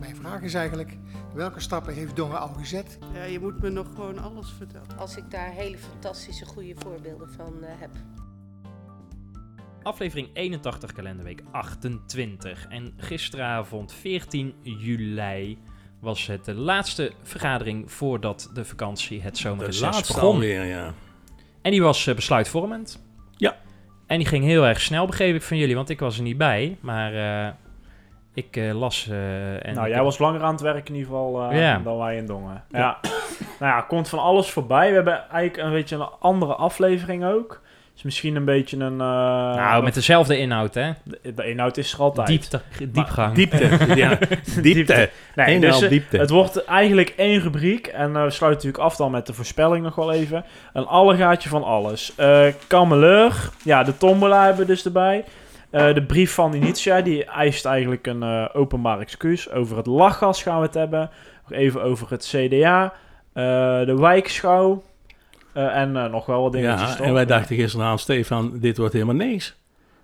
Mijn vraag is eigenlijk, welke stappen heeft Dongen al gezet? Ja, je moet me nog gewoon alles vertellen. Als ik daar hele fantastische goede voorbeelden van eh, heb. Aflevering 81, kalenderweek 28. En gisteravond, 14 juli, was het de laatste vergadering voordat de vakantie, het zomerreces begon. alweer, ja. En die was eh, besluitvormend. Ja. En die ging heel erg snel, begreep ik van jullie, want ik was er niet bij. Maar eh, ik eh, las... eh, en nou, ik jij was langer aan het werk in ieder geval eh, Ja. dan wij in Dongen. Ja. nou ja, komt van alles voorbij. We hebben eigenlijk een beetje een andere aflevering ook. Is misschien een beetje een... eh, Nou, met dezelfde inhoud, hè? de, de inhoud is er altijd. Diepte, diepgang. Diepte, ja. Diepte. Nee, Een dus diepte. het wordt eigenlijk één rubriek. En eh, we sluiten natuurlijk af dan met de voorspelling nog wel even. Een allegaatje van alles. Eh Kameleur. Ja, de tombola hebben we dus erbij. Eh, de brief van Initia, die eist eigenlijk een eh, openbaar excuus. Over het lachgas gaan we het hebben. Nog even over het CDA. eh, de wijkschouw. en nog wel wat dingetjes. Ja, en wij dachten gisteravond, Stefan, dit wordt helemaal niks.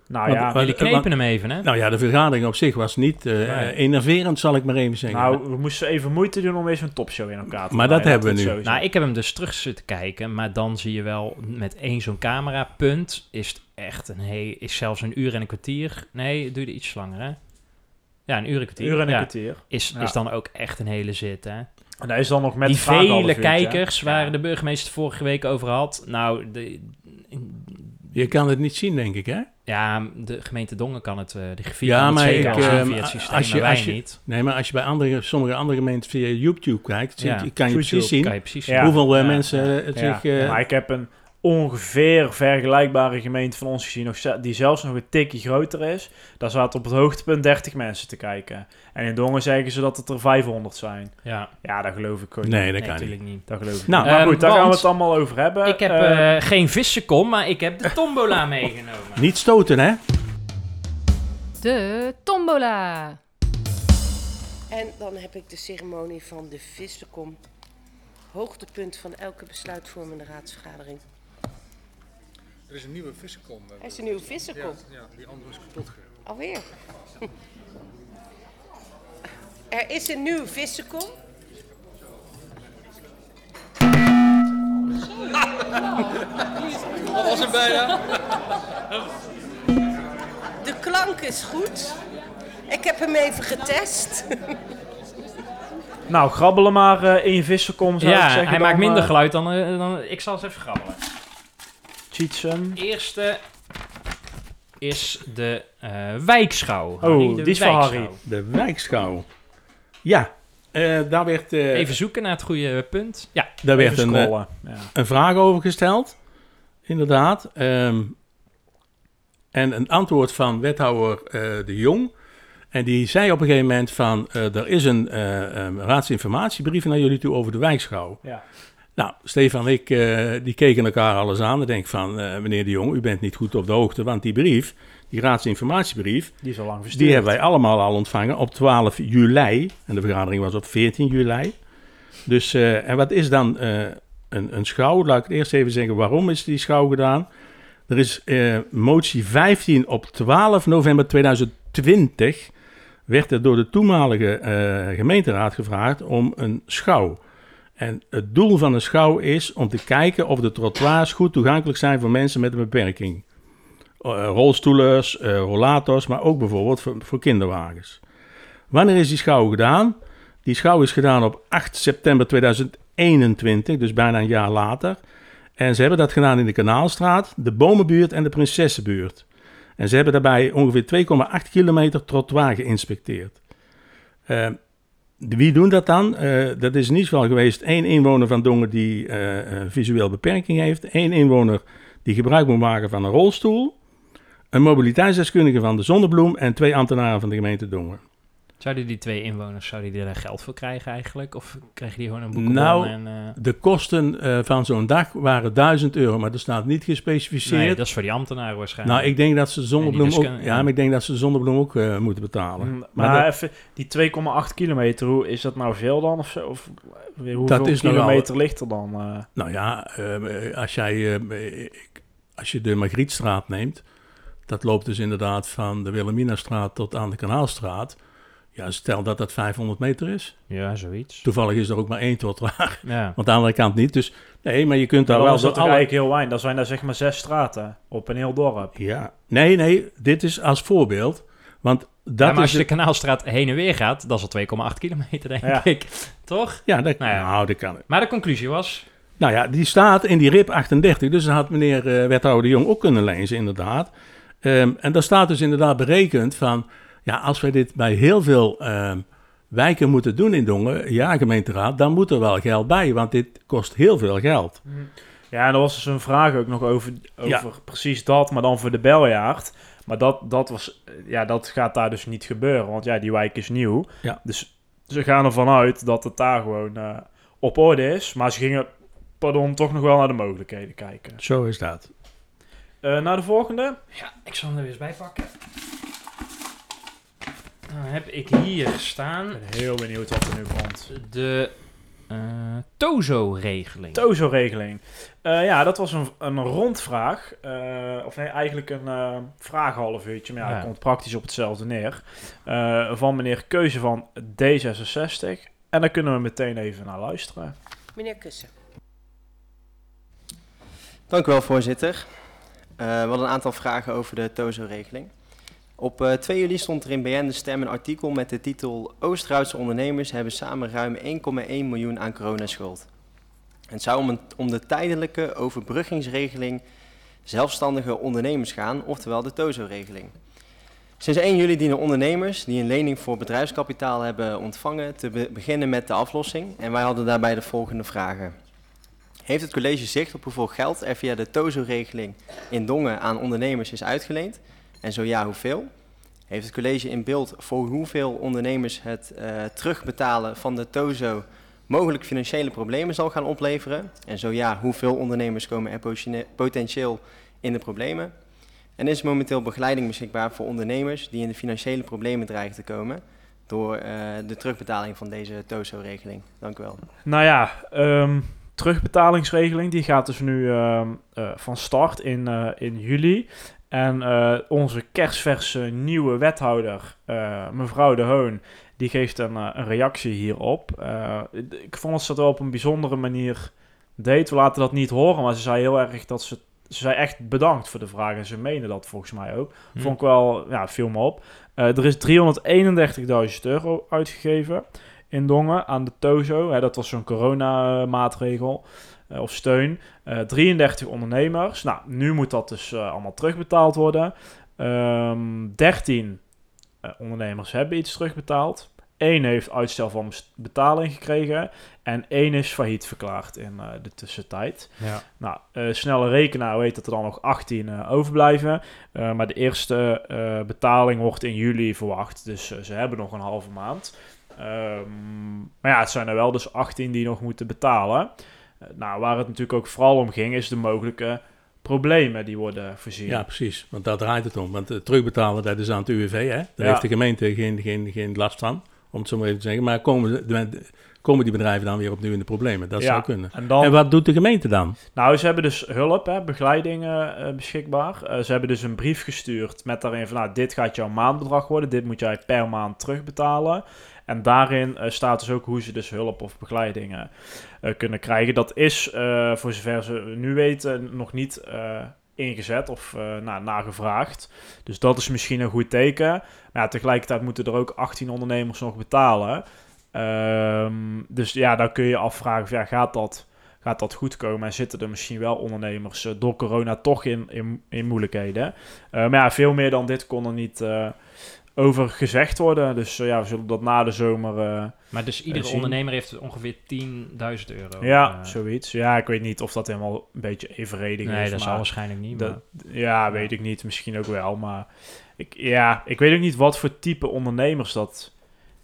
Nou ja, Jullie knepen hem even, hè? Nou ja, de vergadering op zich was niet eh, Nee. enerverend, zal ik maar even zeggen. nou, we moesten even moeite doen om eens een topshow in elkaar te Maar dat hebben we nu. Nou, ik heb hem dus terug zitten kijken, maar dan zie je wel met één zo'n camerapunt is het echt een he is zelfs een uur en een kwartier. Nee, er iets langer, hè? Ja, een uur en een kwartier. uur en een ja. kwartier. Is, Ja. is dan ook echt een hele zit, hè? En daar is dan nog met Die vele kijkers waar Ja. de burgemeester vorige week over had. Nou, de, Je kan het niet zien, denk ik, hè? ja, de gemeente Dongen kan het, eh de griffier Ja, kan het maar zeker ik, al ehm, via het systeem, als je- maar wij als je- niet. Nee, maar als je bij andere, sommige andere gemeenten via YouTube kijkt, zie- Ja, kan je YouTube precies zien Kan je precies Ja. zien. hoeveel eh, ja, mensen ja. eh, het Ja, zich... eh, maar ik heb een ongeveer vergelijkbare gemeente van ons gezien, nog die zelfs nog een tikje groter is. Daar zaten op het hoogtepunt 30 mensen te kijken. En in Dongen zeggen ze dat het er 500 zijn. Ja, Ja, dat geloof ik nee, niet. dat nee, kan niet. natuurlijk niet. Dat geloof ik Nou, niet. Maar ehm, goed, daar gaan we het allemaal over hebben. Ik heb Eh, eh, geen vissenkom, maar ik heb de tombola meegenomen. Niet stoten, hè? De Tombola. En dan heb ik de ceremonie van de vissenkom. Hoogtepunt van elke besluitvormende raadsvergadering. Er is een nieuwe vissenkom. eh, Er is een nieuwe vissenkom. Ja, die andere is kapot gegaan. Alweer. Er is een nieuwe vissenkom. Dat was het bijna. De klank is goed. Ik heb hem even getest. nou, grabbelen maar eh, in je vissenkom, zou ik Ja, zeggen. hij dan, maakt minder eh, geluid dan, dan... Ik zal eens even grabbelen. Cheatsen. Eerste is de eh, wijkschouw. Oh, Harry, de die is van. Harry. De wijkschouw. Ja, eh, daar werd, eh, Even zoeken naar het goede punt. Ja, daar werd een, ja. een vraag over gesteld. Inderdaad. Ehm, en een antwoord van wethouder eh, De Jong. En die zei op een gegeven moment van... eh, er is een raadsinformatiebrief naar jullie toe over de wijkschouw. Ja. Nou, Stefan en ik, eh, die keken elkaar alles aan. En denk van, eh, meneer De Jong, u bent niet goed op de hoogte. Want die brief, die raadsinformatiebrief... Die is al lang verstuurd. Die hebben wij allemaal al ontvangen op 12 juli. En de vergadering was op 14 juli. Dus, eh, en wat is dan een, een schouw? Laat ik het eerst even zeggen, waarom is die schouw gedaan? Er is motie 15 op 12 november 2020... werd er door de toenmalige gemeenteraad gevraagd om een schouw. En het doel van een schouw is om te kijken of de trottoirs goed toegankelijk zijn voor mensen met een beperking. Eh, rolstoelers, eh, rollators, maar ook bijvoorbeeld voor, kinderwagens. Wanneer is die schouw gedaan? Die schouw is gedaan op 8 september 2021, dus bijna een jaar later. En ze hebben dat gedaan in de Kanaalstraat, de Bomenbuurt en de Prinsessenbuurt. En ze hebben daarbij ongeveer 2,8 kilometer trottoir geïnspecteerd. Eh, wie doen dat dan? Eh, dat is in ieder geval geweest één inwoner van Dongen die eh, een visueel beperking heeft. één inwoner die gebruik moet maken van een rolstoel. Een mobiliteitsdeskundige van de Zonnebloem en twee ambtenaren van de gemeente Dongen. Zouden die twee inwoners, zouden die daar geld voor krijgen eigenlijk? Of kregen die gewoon een boekenbon Nou, en... eh, De kosten eh, van zo'n dag waren 1000 euro, maar er staat niet gespecificeerd. nee, dat is voor die ambtenaren waarschijnlijk. nou, ik denk dat ze de zonnebloem ook, ja, maar ik denk dat ze de zonnebloem ook eh, moeten betalen. Mm, Maar Maar, dat- even, die 2,8 kilometer, hoe is dat nou veel dan? Of, zo? of weer hoeveel Dat is nogal- kilometer ligt er dan? eh? Nou ja, eh, als, jij, eh, als je de Margrietstraat neemt, dat loopt dus inderdaad van de Wilhelminastraat tot aan de Kanaalstraat. Ja, stel dat dat 500 meter is. Ja, zoiets. Toevallig is er ook maar één trottoir, Ja. want aan de andere kant niet. Dus nee, maar je kunt daar wel... is dat alle- eigenlijk heel weinig. Dat zijn daar zeg maar zes straten op een heel dorp. Ja, nee, nee, dit is als voorbeeld. Want dat ja, maar is... als je de Kanaalstraat heen en weer gaat, dat is al 2,8 kilometer, denk Ja. ik. Toch? Ja, dat, Nou ja. nou, dat kan. Maar de conclusie was... Nou ja, die staat in die RIP 38, dus dat had meneer eh, wethouder de Jong ook kunnen lezen, inderdaad. Ehm, en daar staat dus inderdaad berekend van, ja, als wij dit bij heel veel ehm, wijken moeten doen in Dongen, ja, gemeenteraad, dan moet er wel geld bij, want dit kost heel veel geld. Ja, en er was dus een vraag ook nog over, over Ja. precies dat, maar dan voor de beljaard. Maar dat, dat, was, ja, dat gaat daar dus niet gebeuren, want ja, die wijk is nieuw. Ja. Dus ze gaan ervan uit dat het daar gewoon eh, op orde is. Maar ze gingen, pardon, toch nog wel naar de mogelijkheden kijken. Zo is dat. Eh, naar de volgende. Ja, ik zal hem er weer eens bij pakken. Dan heb ik hier staan Ik ben heel benieuwd wat er nu komt. de eh, Tozo-regeling. TOZO-regeling. Eh, ja, dat was een, een rondvraag. eh, of nee, eigenlijk een eh vraag half uurtje. Maar ja, komt praktisch op hetzelfde neer. Eh, van meneer Keuze van D66. En daar kunnen we meteen even naar luisteren. Meneer Kussen. Dank u wel, voorzitter. Eh, we hadden een aantal vragen over de TOZO-regeling. Op eh, 2 juli stond er in BN de Stem een artikel met de titel Oost-Duitse ondernemers hebben samen ruim 1,1 miljoen aan coronaschuld. Het zou om, om de tijdelijke overbruggingsregeling zelfstandige ondernemers gaan, oftewel de TOZO-regeling. Sinds 1 juli dienen ondernemers die een lening voor bedrijfskapitaal hebben ontvangen te be- beginnen met de aflossing. En wij hadden daarbij de volgende vragen. Heeft het college zicht op hoeveel geld er via de TOZO-regeling in Dongen aan ondernemers is uitgeleend? En zo ja, hoeveel? Heeft het college in beeld voor hoeveel ondernemers het eh, terugbetalen van de TOZO mogelijk financiële problemen zal gaan opleveren? En zo ja, hoeveel ondernemers komen er potentieel- in de problemen? En is momenteel begeleiding beschikbaar voor ondernemers die in de financiële problemen dreigen te komen door eh, de terugbetaling van deze TOZO-regeling? Dank u wel. Nou ja, ehm, terugbetalingsregeling die gaat dus nu ehm, eh, van start in, in juli. En eh, onze kerstverse nieuwe wethouder, eh, mevrouw De Hoon, die geeft een, eh, een reactie hierop. Ik vond dat ze wel op een bijzondere manier deed. We laten dat niet horen, maar ze zei heel erg dat ze... Ze zei echt bedankt voor de vraag en ze meende dat volgens mij ook. Hm. Vond ik wel, ja, viel me op. Er is 331.000 euro uitgegeven in Dongen aan de TOZO. Hè, dat was zo'n coronamaatregel eh, of steun. Eh 33 ondernemers. Nou, nu moet dat dus eh, allemaal terugbetaald worden. Ehm 13 eh, ondernemers hebben iets terugbetaald. Eén heeft uitstel van betaling gekregen. En één is failliet verklaard in eh, de tussentijd. Ja. Nou, eh, snelle rekenaar weet dat er dan nog 18 eh, overblijven. Eh, maar de eerste eh, betaling wordt in juli verwacht. Dus eh, ze hebben nog een halve maand. Ehm, maar ja, het zijn er wel dus 18 die nog moeten betalen. Eh, nou, waar het natuurlijk ook vooral om ging, is de mogelijke problemen die worden voorzien. Ja, precies, want daar draait het om. Want eh, terugbetalen, dat is aan het UWV, hè? Daar Ja. heeft de gemeente geen, geen, geen last van, om het zo maar even te zeggen. Maar komen, de, komen die bedrijven dan weer opnieuw in de problemen? Dat Ja, zou kunnen. En dan, En wat doet de gemeente dan? Nou, ze hebben dus hulp, hè, begeleiding eh, beschikbaar. Ze hebben dus een brief gestuurd met daarin van, nou, dit gaat jouw maandbedrag worden. Dit moet jij per maand terugbetalen. En daarin staat dus ook hoe ze dus hulp of begeleiding eh, kunnen krijgen. Dat is, eh, voor zover ze nu weten, nog niet eh, ingezet of eh nou, nagevraagd. Dus dat is misschien een goed teken. Maar tegelijkertijd moeten er ook 18 ondernemers nog betalen. Ehm, dus ja, dan kun je afvragen, van, ja, gaat dat gaat dat goed komen en zitten er misschien wel ondernemers eh, door corona toch in, in, moeilijkheden. Eh, maar ja, veel meer dan dit kon er niet eh, over gezegd worden. Dus eh, ja, we zullen dat na de zomer... eh, Maar dus iedere zien. ondernemer heeft ongeveer 10.000 euro. ja, eh, zoiets. Ja, ik weet niet of dat helemaal een beetje evenredig Nee, is. dat zal maar waarschijnlijk niet. dat- maar- ja, weet ik niet. Misschien ook wel. Maar ik, ja, ik weet ook niet wat voor type ondernemers dat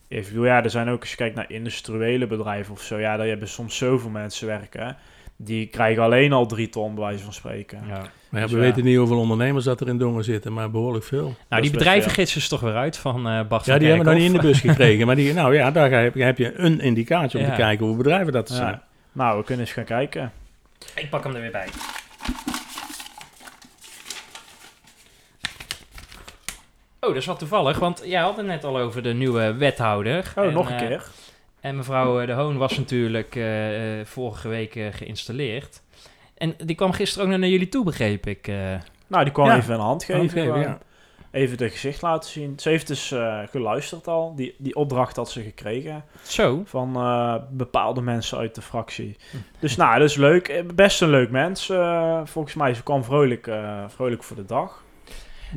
Ik bedoel, ja, er zijn ook, als je kijkt naar industriële bedrijven of zo, ja, daar hebben soms zoveel mensen werken. Die krijgen alleen al drie ton, bij wijze van spreken. Ja. Maar ja, Dus we ja. weten niet hoeveel ondernemers dat er in Dongen zitten, maar behoorlijk veel. Nou, die best bedrijvengids is toch weer uit van eh Bart Ja, die hebben we nog niet in de bus gekregen. Maar die, nou ja, daar heb je, heb je een indicatie om Ja. te kijken hoeveel bedrijven dat zijn. Nou, we kunnen eens gaan kijken. Ik pak hem er weer bij. Oh, dat is wat toevallig, want jij had het net al over de nieuwe wethouder. Oh, En, nog een eh, keer. En mevrouw eh, De Hoon was natuurlijk vorige week geïnstalleerd. En die kwam gisteren ook naar jullie toe, begreep ik. eh. Nou, die kwam Ja. even een hand geven. Handgeven, gewoon. ja. Even de gezicht laten zien. Ze heeft dus eh, geluisterd al. Die, die opdracht had ze gekregen Zo. van eh, bepaalde mensen uit de fractie. Hm. Dus nou, dat is leuk. Best een leuk mens. eh, volgens mij, ze kwam vrolijk, eh, vrolijk voor de dag.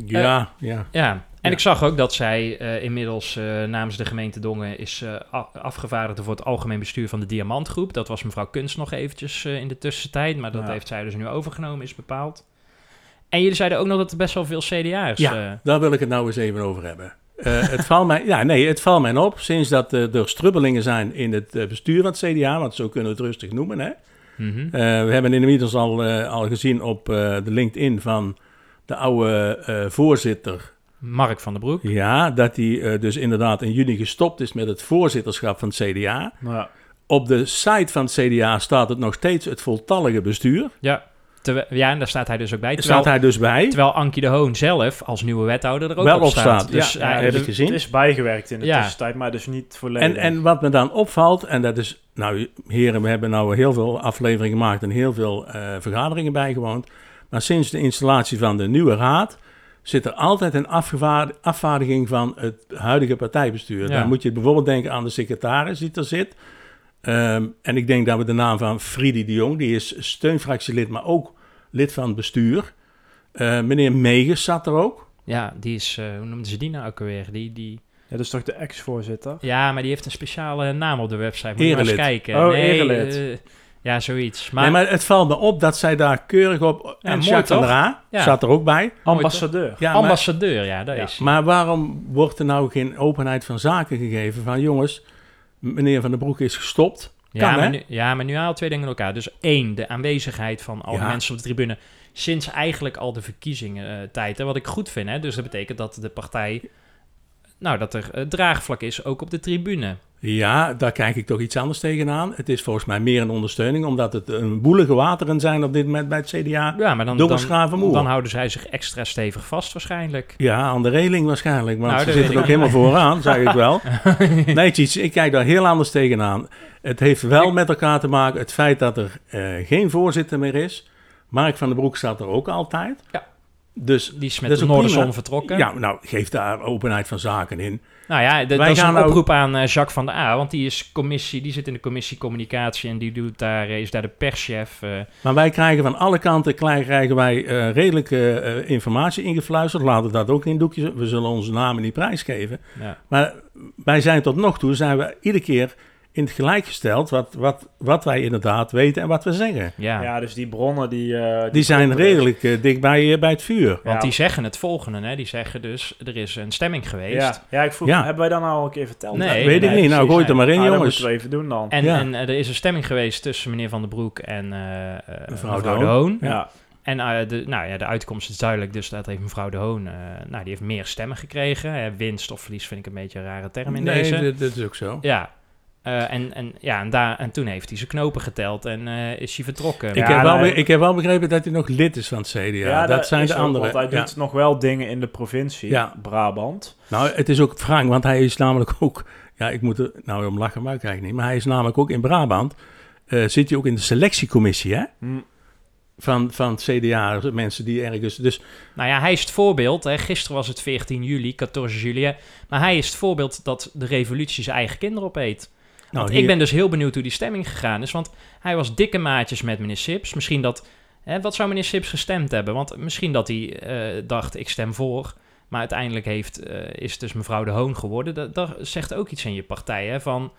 Ja, ja. Ja, en ik zag ook dat zij eh, inmiddels eh, namens de gemeente Dongen is eh, a- afgevaardigde voor het algemeen bestuur van de Diamantgroep. Dat was mevrouw Kunst nog eventjes in de tussentijd, maar dat heeft zij dus nu overgenomen, is bepaald. En jullie zeiden ook nog dat er best wel veel CDA's... Ja. Daar wil ik het nou eens even over hebben. Het valt mij, ja, nee, het valt mij op sinds dat er strubbelingen zijn in het bestuur van het CDA, want zo kunnen we het rustig noemen. Hè? mhm. We hebben inmiddels al, al gezien op de LinkedIn van de oude voorzitter. Mark van der Broek. Ja, dat hij eh, dus inderdaad in juni gestopt is met het voorzitterschap van het CDA. Ja. Op de site van het CDA staat het nog steeds het voltallige bestuur. Ja, terwijl- ja, en daar staat hij dus ook bij. Daar Terwijl, staat hij dus bij. terwijl Ankie de Hoon zelf als nieuwe wethouder er ook Wel op op staat. staat, Dus ja. ja, de- heb ik Het gezien. is bijgewerkt in de Ja. tussentijd, maar dus niet volledig. En, en wat me dan opvalt, en dat is, nou heren, we hebben nou heel veel afleveringen gemaakt en heel veel eh, vergaderingen bijgewoond. Maar sinds de installatie van de nieuwe raad zit er altijd een afvaardiging van het huidige partijbestuur. Ja. Dan moet je bijvoorbeeld denken aan de secretaris die er zit. Ehm, en ik denk dat we de naam van Friedi de Jong, die is steunfractielid, maar ook lid van het bestuur. Eh, meneer Meges zat er ook. ja, die is, eh, hoe noemden ze die nou ook alweer? Die, die, Ja, dat is toch de ex-voorzitter? ja, maar die heeft een speciale naam op de website. Moet je maar eens kijken. Oh, nee, erelid. Ja, zoiets. Maar, Maar, nee, maar het valt me op dat zij daar keurig op... en mooi Jacques van toch? der A Ja. zat er ook bij. Ambassadeur. Ja, maar- ambassadeur, ja, dat Ja. is. Maar waarom wordt er nou geen openheid van zaken gegeven? Van jongens, meneer Van den Broek is gestopt. Ja, maar nu, ja, maar nu haal twee dingen in elkaar. Dus één, de aanwezigheid van al die Ja. mensen op de tribune sinds eigenlijk al de verkiezingen tijd. Hè, wat ik goed vind. Hè? Dus dat betekent dat de partij, nou, dat er eh, draagvlak is ook op de tribune. Ja, daar kijk ik toch iets anders tegenaan. Het is volgens mij meer een ondersteuning, omdat het een boelige wateren zijn op dit moment bij het CDA. Ja, maar dan, dan, dan houden zij zich extra stevig vast waarschijnlijk. Ja, aan de reling waarschijnlijk, want Nou, ze zitten weet ook helemaal vooraan, zeg ik wel. Nee, Tjits, ik kijk daar heel anders tegenaan. Het heeft wel met elkaar te maken het feit dat er eh, geen voorzitter meer is. Mark van den Broek staat er ook altijd. Ja. Dus Die is met is de prima. vertrokken. ja, nou, geef daar openheid van zaken in. Nou ja, de- Wij dat is gaan een nou- oproep aan eh, Jacques van der A. Want die, is commissie, die zit in de commissie communicatie en die doet daar, is daar de perschef. eh. Maar wij krijgen van alle kanten krijgen wij eh, redelijke eh, informatie ingefluisterd. Laten we dat ook in doekjes. We zullen onze namen niet prijsgeven. ja. Maar wij zijn tot nog toe zijn we iedere keer in het gelijk gesteld wat, wat, wat wij inderdaad weten en wat we zeggen. Ja. Ja, dus die bronnen die... eh, Die zijn dus. redelijk eh, dicht bij, eh, bij het vuur. Want Ja. die zeggen het volgende, hè? Die zeggen dus, er is een stemming geweest. Ja, ja, ik vroeg, Ja. hebben wij dan nou al een keer verteld? Nee, Dat weet ik nee, niet. Nou, gooi het er nee. maar in, dat jongens. moeten we even doen dan. En, Ja. en er is een stemming geweest tussen meneer Van den Broek en eh, eh, Mevrouw mevrouw, Hoon. Ja. En eh, de, nou ja, de uitkomst is duidelijk, dus dat heeft mevrouw de Hoon, eh, nou, die heeft meer stemmen gekregen. Eh, winst of verlies vind ik een beetje een rare term in nee, deze. dat, dat is ook zo. Ja. Eh, en, en, ja, en, daar, en toen heeft hij zijn knopen geteld en eh, is hij vertrokken. Ik, Ja, heb wel, ik heb wel begrepen dat hij nog lid is van het CDA. dat, zijn de anderen. Want hij Ja. doet nog wel dingen in de provincie, Ja. Brabant. Nou, het is ook wrang, want hij is namelijk ook... Ja, ik moet er nou om lachen, maar ik krijg niet. Maar hij is namelijk ook in Brabant... eh, zit hij ook in de selectiecommissie, hè? Hm. Van, van het CDA, mensen die ergens... Dus Nou ja, hij is het voorbeeld. Hè. Gisteren was het 14 juli, 14 juli. Maar hij is het voorbeeld dat de revolutie zijn eigen kinderen opeet. Nou, hier- ik ben dus heel benieuwd hoe die stemming gegaan is. Want hij was dikke maatjes met meneer Sips. Misschien dat... Hè, wat zou meneer Sips gestemd hebben? Want misschien dat hij eh, dacht, ik stem voor. Maar uiteindelijk heeft, eh, is het dus mevrouw De Hoon geworden. Dat, dat zegt ook iets in je partij, hè? Van...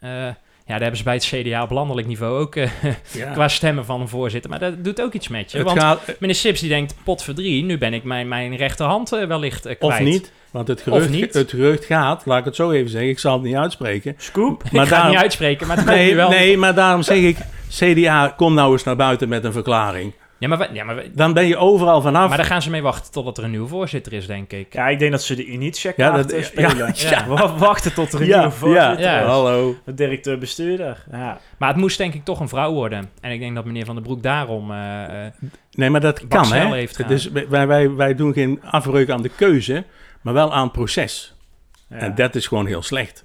eh, ja, daar hebben ze bij het CDA op landelijk niveau ook eh, ja. qua stemmen van een voorzitter. Maar dat doet ook iets met je. Het want gaat, meneer Sips die denkt, pot voor drie, nu ben ik mijn, mijn rechterhand eh, wellicht eh, of kwijt. niet. Want het gerucht, het gerucht gaat, laat ik het zo even zeggen, ik zal het niet uitspreken. Scoop. Maar ik ga het niet uitspreken, maar het Nee, wel. nee, maar daarom zeg ik, CDA, kom nou eens naar buiten met een verklaring. Ja, maar, we- ja, maar, we- Dan ben je overal vanaf. maar daar gaan ze mee wachten totdat er een nieuwe voorzitter is, denk ik. Ja, ik denk dat ze de Initia Ja, dat- spelen. ja, ja. We wachten tot er een ja, nieuwe voorzitter Ja. is. hallo. De directeur-bestuurder. Ja. Maar het moest denk ik toch een vrouw worden. En ik denk dat meneer Van den Broek daarom... eh, eh, Nee, maar dat kan, snel hè. heeft Dus wij, wij, wij doen geen afbreuk aan de keuze, maar wel aan het proces. Ja. En dat is gewoon heel slecht,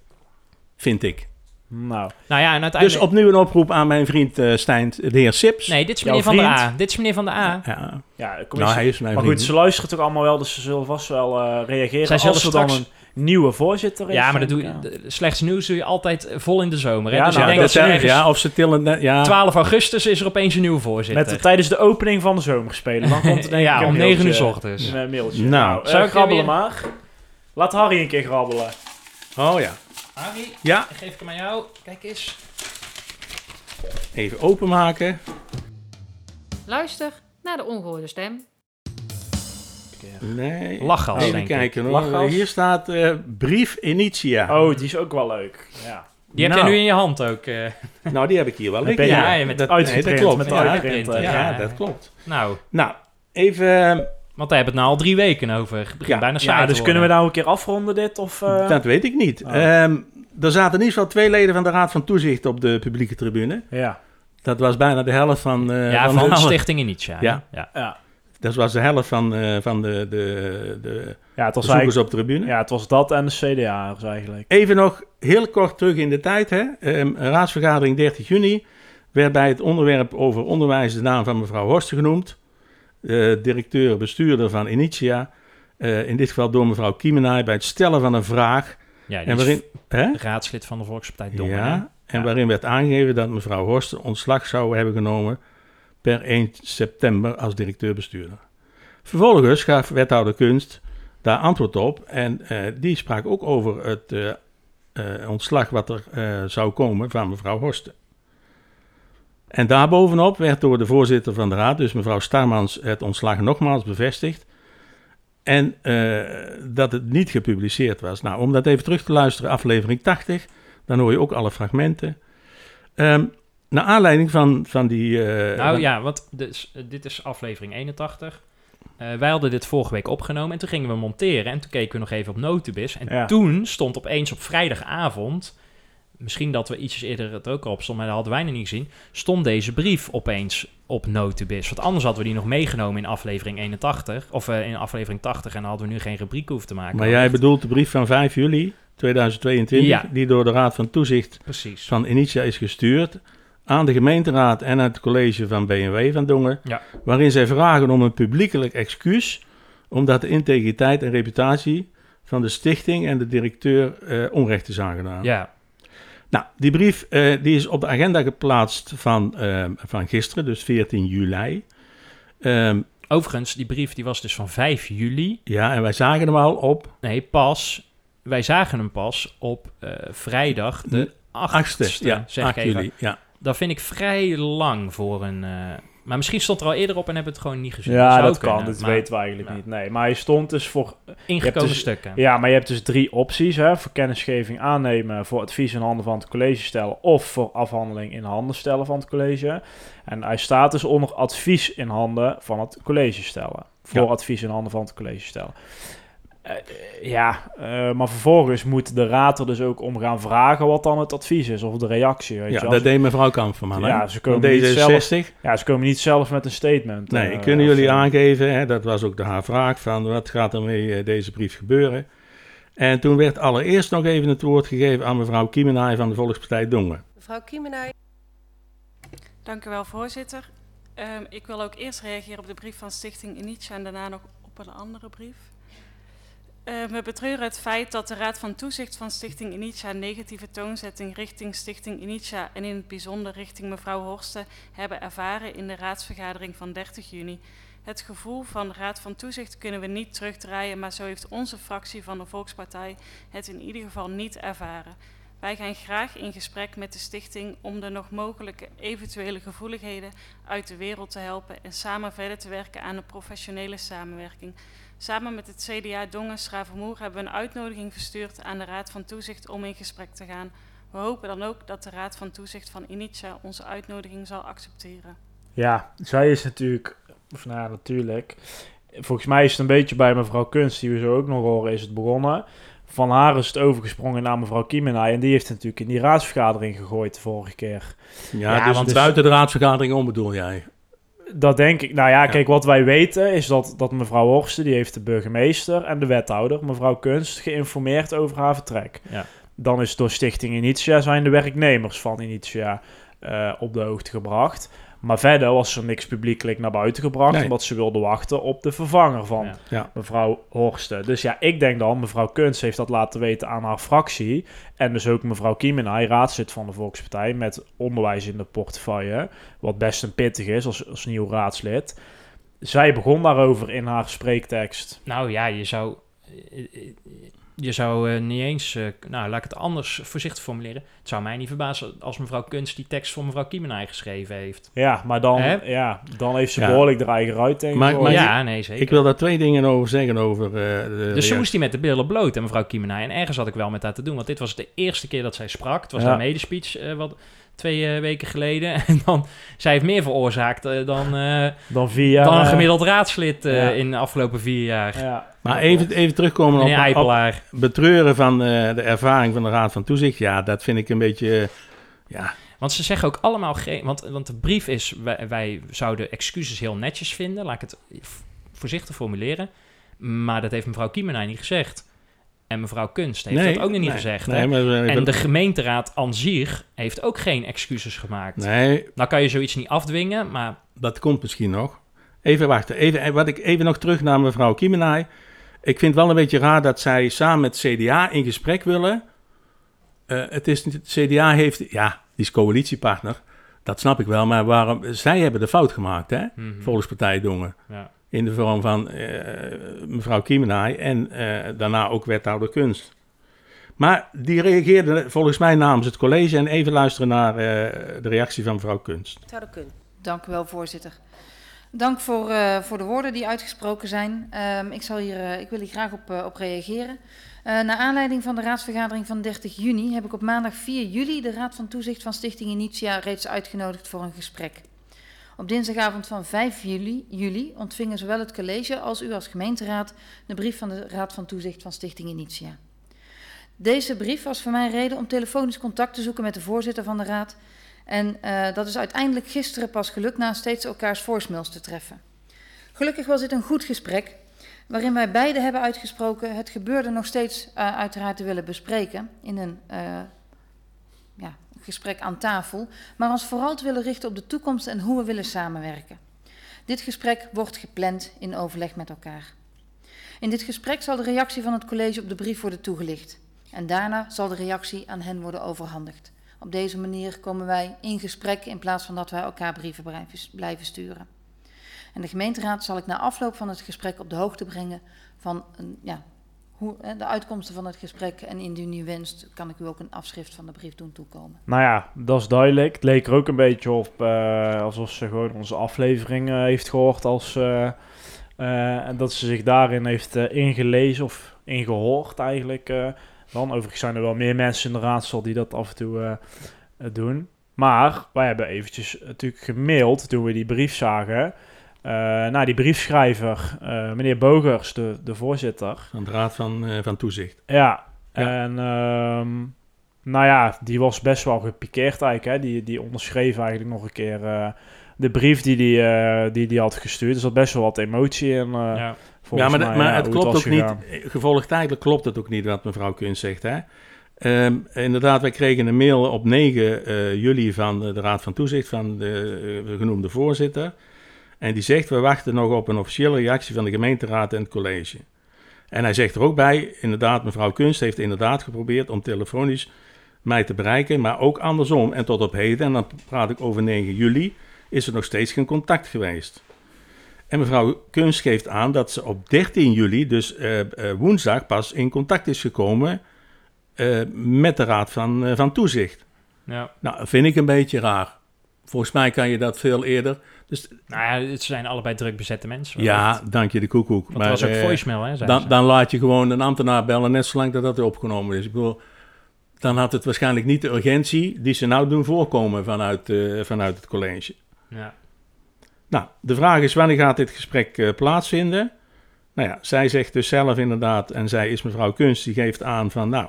vind ik. Nou, nou ja, en Dus uiteindelijk... opnieuw een oproep aan mijn vriend eh Stijn, de heer Sips. Nee, dit is meneer Van de? A. Dit is meneer Van de A. Ja, ja, de commissie. nou, hij is mijn maar goed, vriend. ze luisteren toch allemaal wel, dus ze zullen vast wel eh, reageren Zij als er dan een nieuwe voorzitter is. Ja, maar dat doe je, ja. slechts nieuws doe je altijd eh, vol in de zomer. Hè? Ja, dus nou, ik denk dat dat ze zijn- ergens... ja, of ze tillen... Ja, 12 augustus is er opeens een nieuwe voorzitter. Met de, tijdens de opening van de zomerspelen. Dan komt er denk Ja, om 9 uur s ochtends. Een mailtje. Nou, Nou, zou ik grabbelen weer- maar. Laat Harry een keer grabbelen. Oh ja. Harry, Ja, ik geef hem aan jou. Kijk eens. even openmaken. Luister naar de ongehoorde stem. Nee. Lachgas, Even denk ik. kijken hoor. Lachgas. Hier staat eh, brief Initia. Oh, die is ook wel leuk. Ja. Die heb Nou. jij nu in je hand ook. eh. Nou, die heb ik hier wel je- ja, met dat, nee, dat klopt. met de ja, ja. dat klopt. nou, Nou, even... want daar hebben we het nou al drie weken over. Het begint Ja. bijna saai Ja, te dus kunnen we nou een keer afronden dit? Of, eh? Dat weet ik niet. Oh. Ehm, er zaten in ieder geval twee leden van de Raad van Toezicht op de publieke tribune. Ja. Dat was bijna de helft van... eh, Ja, van van de alle- Stichting Initia. Ja. ja. Ja. Dat was de helft van, eh, van de, de, de Ja, het was bezoekers op de tribune. ja, het was dat en de CDA'ers eigenlijk. Even nog heel kort terug in de tijd. Hè. Ehm, raadsvergadering 30 juni werd bij het onderwerp over onderwijs de naam van mevrouw Horsten genoemd. Eh, directeur, bestuurder van Initia. Eh, in dit geval door mevrouw Kiemenaar bij het stellen van een vraag. Ja, En waarin, hè? raadslid van de Volkspartij Dongen. Ja, en Ja. waarin werd aangegeven dat mevrouw Horsten ontslag zou hebben genomen per 1 september als directeur-bestuurder. Vervolgens gaf wethouder Kunst daar antwoord op en eh, die sprak ook over het ontslag wat er zou komen van mevrouw Horsten. En daarbovenop werd door de voorzitter van de raad, dus mevrouw Starmans, het ontslag nogmaals bevestigd. En eh, dat het niet gepubliceerd was. Nou, om dat even terug te luisteren, aflevering 80, dan hoor je ook alle fragmenten. Ehm naar aanleiding van, van die... eh, Nou ja, want dus, eh, dit is aflevering 81. Eh, wij hadden dit vorige week opgenomen en toen gingen we monteren en toen keken we nog even op Notubis. En Ja. toen stond opeens op vrijdagavond, misschien dat we ietsjes eerder het ook al op stond, maar dat hadden wij nog niet gezien, stond deze brief opeens op Notubis. Want anders hadden we die nog meegenomen in aflevering 81, of eh, in aflevering 80 en dan hadden we nu geen rubriek hoeven te maken. Maar jij bedoelt de brief van 5 juli 2022, Ja. die door de Raad van Toezicht Precies. van Initia is gestuurd aan de gemeenteraad en het college van BNW van Dongen, Ja. waarin zij vragen om een publiekelijk excuus, omdat de integriteit en reputatie van de stichting en de directeur eh, onrecht is aangedaan. Ja, Nou, die brief eh, die is op de agenda geplaatst van, eh, van gisteren, dus 14 juli. Ehm, overigens, die brief die was dus van 5 juli. ja, en wij zagen hem al op Nee, pas. Wij zagen hem pas op eh, vrijdag de 8e, 8e, ja, zeg 8 ik even. juli. Ja. Dat vind ik vrij lang voor een... eh, maar misschien stond er al eerder op en hebben het gewoon niet gezien. Ja, zou dat kan. Dat maar weten we eigenlijk ja. niet. Nee, maar hij stond dus voor... Ingekomen dus- stukken. Ja, maar je hebt dus drie opties. Hè, voor kennisgeving aannemen, voor advies in handen van het college stellen... of voor afhandeling in handen stellen van het college. En hij staat dus onder advies in handen van het college stellen. Voor Ja. advies in handen van het college stellen. Eh, ja, eh, maar vervolgens moet de raad er dus ook om gaan vragen wat dan het advies is of de reactie. Weet Ja, je wel. dat deed mevrouw hè? Ja, ze Van komen, niet zelf, D66. ja, ze komen niet zelf met een statement. Nee, eh, kunnen jullie aangeven, hè, dat was ook de haar vraag, van wat gaat er mee deze brief gebeuren? En toen werd allereerst nog even het woord gegeven aan mevrouw Kiemenaar van de Volkspartij Dongen. Mevrouw Kiemenaar. Dank u wel, voorzitter. Ehm, ik wil ook eerst reageren op de brief van Stichting Initia en daarna nog op een andere brief. Ehm, we betreuren het feit dat de Raad van Toezicht van Stichting Initia negatieve toonzetting richting Stichting Initia en in het bijzonder richting mevrouw Horsten hebben ervaren in de raadsvergadering van 30 juni. Het gevoel van de Raad van Toezicht kunnen we niet terugdraaien, maar zo heeft onze fractie van de Volkspartij het in ieder geval niet ervaren. Wij gaan graag in gesprek met de stichting om de nog mogelijke eventuele gevoeligheden uit de wereld te helpen en samen verder te werken aan een professionele samenwerking. Samen met het CDA Dongen Schravenmoer hebben we een uitnodiging verstuurd aan de Raad van Toezicht om in gesprek te gaan. We hopen dan ook dat de Raad van Toezicht van Initia onze uitnodiging zal accepteren. Ja, zij is natuurlijk, of nou ja, natuurlijk. Volgens mij is het een beetje bij mevrouw Kunst, die we zo ook nog horen, is het begonnen. Van haar is het overgesprongen naar mevrouw Kiemenay. En die heeft het natuurlijk in die raadsvergadering gegooid de vorige keer. Ja, Ja, dus want- buiten de raadsvergadering om bedoel jij? Dat denk ik. Nou ja, kijk, wat wij weten is dat, dat mevrouw Horsten, die heeft de burgemeester en de wethouder, mevrouw Kunst, geïnformeerd over haar vertrek. Ja. Dan is door Stichting Initia zijn de werknemers van Initia eh, op de hoogte gebracht. Maar verder was er niks publiekelijk naar buiten gebracht, Nee. omdat ze wilden wachten op de vervanger van Ja. Ja. mevrouw Horsten. Dus ja, ik denk dan, mevrouw Kunst heeft dat laten weten aan haar fractie. En dus ook mevrouw Kiemenay, raadslid van de Volkspartij, met onderwijs in de portefeuille. Wat best een pittig is als, als nieuw raadslid. Zij begon daarover in haar spreektekst. Nou ja, je zou... Je zou eh, niet eens... eh, nou, laat ik het anders voorzichtig formuleren. Het zou mij niet verbazen als mevrouw Kunst die tekst voor mevrouw Kiemenay geschreven heeft. Ja, maar dan, Hè? ja, dan heeft ze Ja. behoorlijk de eigen ruit tegen. Maar- ja, nee, zeker. Ik wil daar twee dingen over zeggen over eh, de Dus ze moest die met de billen bloot, en mevrouw Kiemenay. En ergens had ik wel met haar te doen, want dit was de eerste keer dat zij sprak. Het was Ja. haar medespeech eh, wat, twee eh, weken geleden. En dan, zij heeft meer veroorzaakt eh, dan, eh, dan via... dan een eh, gemiddeld raadslid eh, ja. in de afgelopen vier jaar. Ja. Maar even, even terugkomen op, op betreuren van eh, de ervaring van de Raad van Toezicht. Ja, dat vind ik een beetje... eh, ja, Want ze zeggen ook allemaal geen... Want, want de brief is, wij, wij zouden excuses heel netjes vinden. Laat ik het voorzichtig formuleren. Maar dat heeft mevrouw Kiemenay niet gezegd. En mevrouw Kunst heeft nee, dat ook nog niet nee, gezegd. Nee, hè? maar, En de gemeenteraad aan zich heeft ook geen excuses gemaakt. nee, Nou kan je zoiets niet afdwingen, maar dat komt misschien nog. Even wachten. Even, eh, wat ik, even nog terug naar mevrouw Kiemenay. Ik vind het wel een beetje raar dat zij samen met CDA in gesprek willen. Eh, het is het CDA heeft, ja, die is coalitiepartner. Dat snap ik wel, maar waarom, zij hebben de fout gemaakt, hè? Volkspartij Dongen. Ja. In de vorm van eh, mevrouw Kiemenay en eh, daarna ook wethouder Kunst. Maar die reageerde volgens mij namens het college. En even luisteren naar eh, de reactie van mevrouw Kunst. Dat kunnen? Dank u wel, voorzitter. Dank voor, eh, voor de woorden die uitgesproken zijn. Ehm, ik, zal hier, eh, ik wil hier graag op, eh, op reageren. Naar aanleiding van de raadsvergadering van 30 juni heb ik op maandag 4 juli de Raad van Toezicht van Stichting Initia reeds uitgenodigd voor een gesprek. Op dinsdagavond van 5 juli, juli ontvingen zowel het college als u als gemeenteraad de brief van de Raad van Toezicht van Stichting Initia. Deze brief was voor mij reden om telefonisch contact te zoeken met de voorzitter van de raad en uh, dat is uiteindelijk gisteren pas gelukt na steeds elkaars voicemails te treffen. Gelukkig was dit een goed gesprek, waarin wij beiden hebben uitgesproken het gebeurde nog steeds uh, uiteraard te willen bespreken in een uh, ja, gesprek aan tafel, maar ons vooral te willen richten op de toekomst en hoe we willen samenwerken. Dit gesprek wordt gepland in overleg met elkaar. In dit gesprek zal de reactie van het college op de brief worden toegelicht en daarna zal de reactie aan hen worden overhandigd. Op deze manier komen wij in gesprek in plaats van dat wij elkaar brieven blijven sturen. En de gemeenteraad zal ik na afloop van het gesprek op de hoogte brengen van ja, hoe, de uitkomsten van het gesprek. En indien u wenst, kan ik u ook een afschrift van de brief doen toekomen. Nou ja, dat is duidelijk. Het leek er ook een beetje op uh, alsof ze gewoon onze aflevering uh, heeft gehoord. Als, uh, en dat ze zich daarin heeft ingelezen of ingehoord eigenlijk. Dan, overigens zijn er wel meer mensen in de raadsel die dat af en toe uh, doen. Maar wij hebben eventjes natuurlijk gemaild toen we die brief zagen. Uh, naar die briefschrijver, uh, meneer Bogers, de, de voorzitter. Van de Raad van, van Toezicht. Ja, ja. en um, nou ja, die was best wel gepikeerd eigenlijk. Hè. Die, die onderschreef eigenlijk nog een keer de brief die die, die die had gestuurd. Dus er zat best wel wat emotie in. ja. Ja, maar, mij, maar ja, het klopt het ook gegaan. niet. Gevolgtijdelijk klopt het ook niet wat mevrouw Kunst zegt. Hè? Um, inderdaad, wij kregen een mail op 9 uh, juli van de Raad van Toezicht van de uh, genoemde voorzitter. En die zegt: We wachten nog op een officiële reactie van de gemeenteraad en het college. En hij zegt er ook bij: Inderdaad, mevrouw Kunst heeft inderdaad geprobeerd om telefonisch mij te bereiken, maar ook andersom. En tot op heden, en dan praat ik over 9 juli, is er nog steeds geen contact geweest. En mevrouw Kunst geeft aan dat ze op 13 juli, dus uh, uh, woensdag, pas in contact is gekomen eh, met de Raad van, eh, van Toezicht. Ja. Nou, dat vind ik een beetje raar. Volgens mij kan je dat veel eerder. Dus Nou ja, het zijn allebei druk bezette mensen. ja, dank je de koekoek. Want er was ook eh, voicemail, hè? dan, dan laat je gewoon een ambtenaar bellen, net zolang dat dat opgenomen is. Ik bedoel, dan had het waarschijnlijk niet de urgentie die ze nou doen voorkomen vanuit, eh, vanuit het college. Ja. Nou, de vraag is wanneer gaat dit gesprek eh, plaatsvinden? Nou ja, zij zegt dus zelf inderdaad, en zij is mevrouw Kunst, die geeft aan van nou,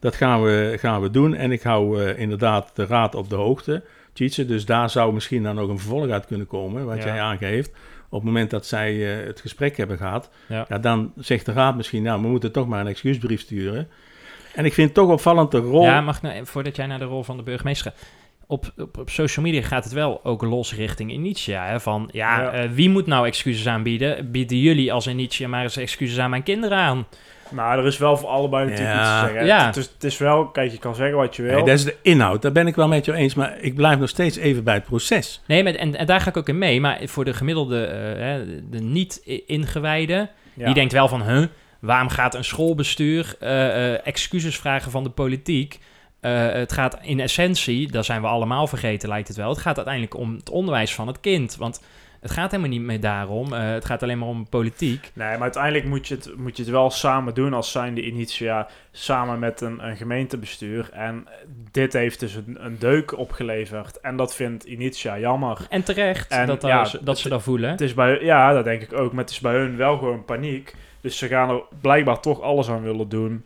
dat gaan we, gaan we doen. En ik hou eh, inderdaad de raad op de hoogte, Tjitse. Dus daar zou misschien dan ook een vervolg uit kunnen komen, wat Ja. jij aangeeft. Op het moment dat zij eh, het gesprek hebben gehad, Ja. ja, dan zegt de raad misschien, nou, we moeten toch maar een excuusbrief sturen. En ik vind het toch opvallend de rol... Ja, mag nou, voordat jij naar de rol van de burgemeester gaat. Op, op, op social media gaat het wel ook los richting Initia. Hè? Van ja, Ja. eh, wie moet nou excuses aanbieden? Bieden jullie als Initia maar eens excuses aan mijn kinderen aan? Nou, er is wel voor allebei natuurlijk Ja. iets te zeggen. Ja. Het, is, het is wel, kijk, je kan zeggen wat je wil. Nee, dat is de inhoud, daar ben ik wel met je eens, maar ik blijf nog steeds even bij het proces. Nee, maar, en, en daar ga ik ook in mee. Maar voor de gemiddelde, eh, hè, de niet-ingewijde, Ja. die denkt wel van... Huh, waarom gaat een schoolbestuur eh, excuses vragen van de politiek? Eh, het gaat in essentie, daar zijn we allemaal vergeten lijkt het wel... het gaat uiteindelijk om het onderwijs van het kind. Want het gaat helemaal niet meer daarom. Eh, het gaat alleen maar om politiek. Nee, maar uiteindelijk moet je, het, moet je het wel samen doen als zijnde Initia, samen met een, een gemeentebestuur. En dit heeft dus een, een deuk opgeleverd. En dat vindt Initia jammer. En terecht En dat, ja, dat, dat ze dat voelen. Het is bij, ja, dat denk ik ook. Maar het is bij hun wel gewoon paniek. Dus ze gaan er blijkbaar toch alles aan willen doen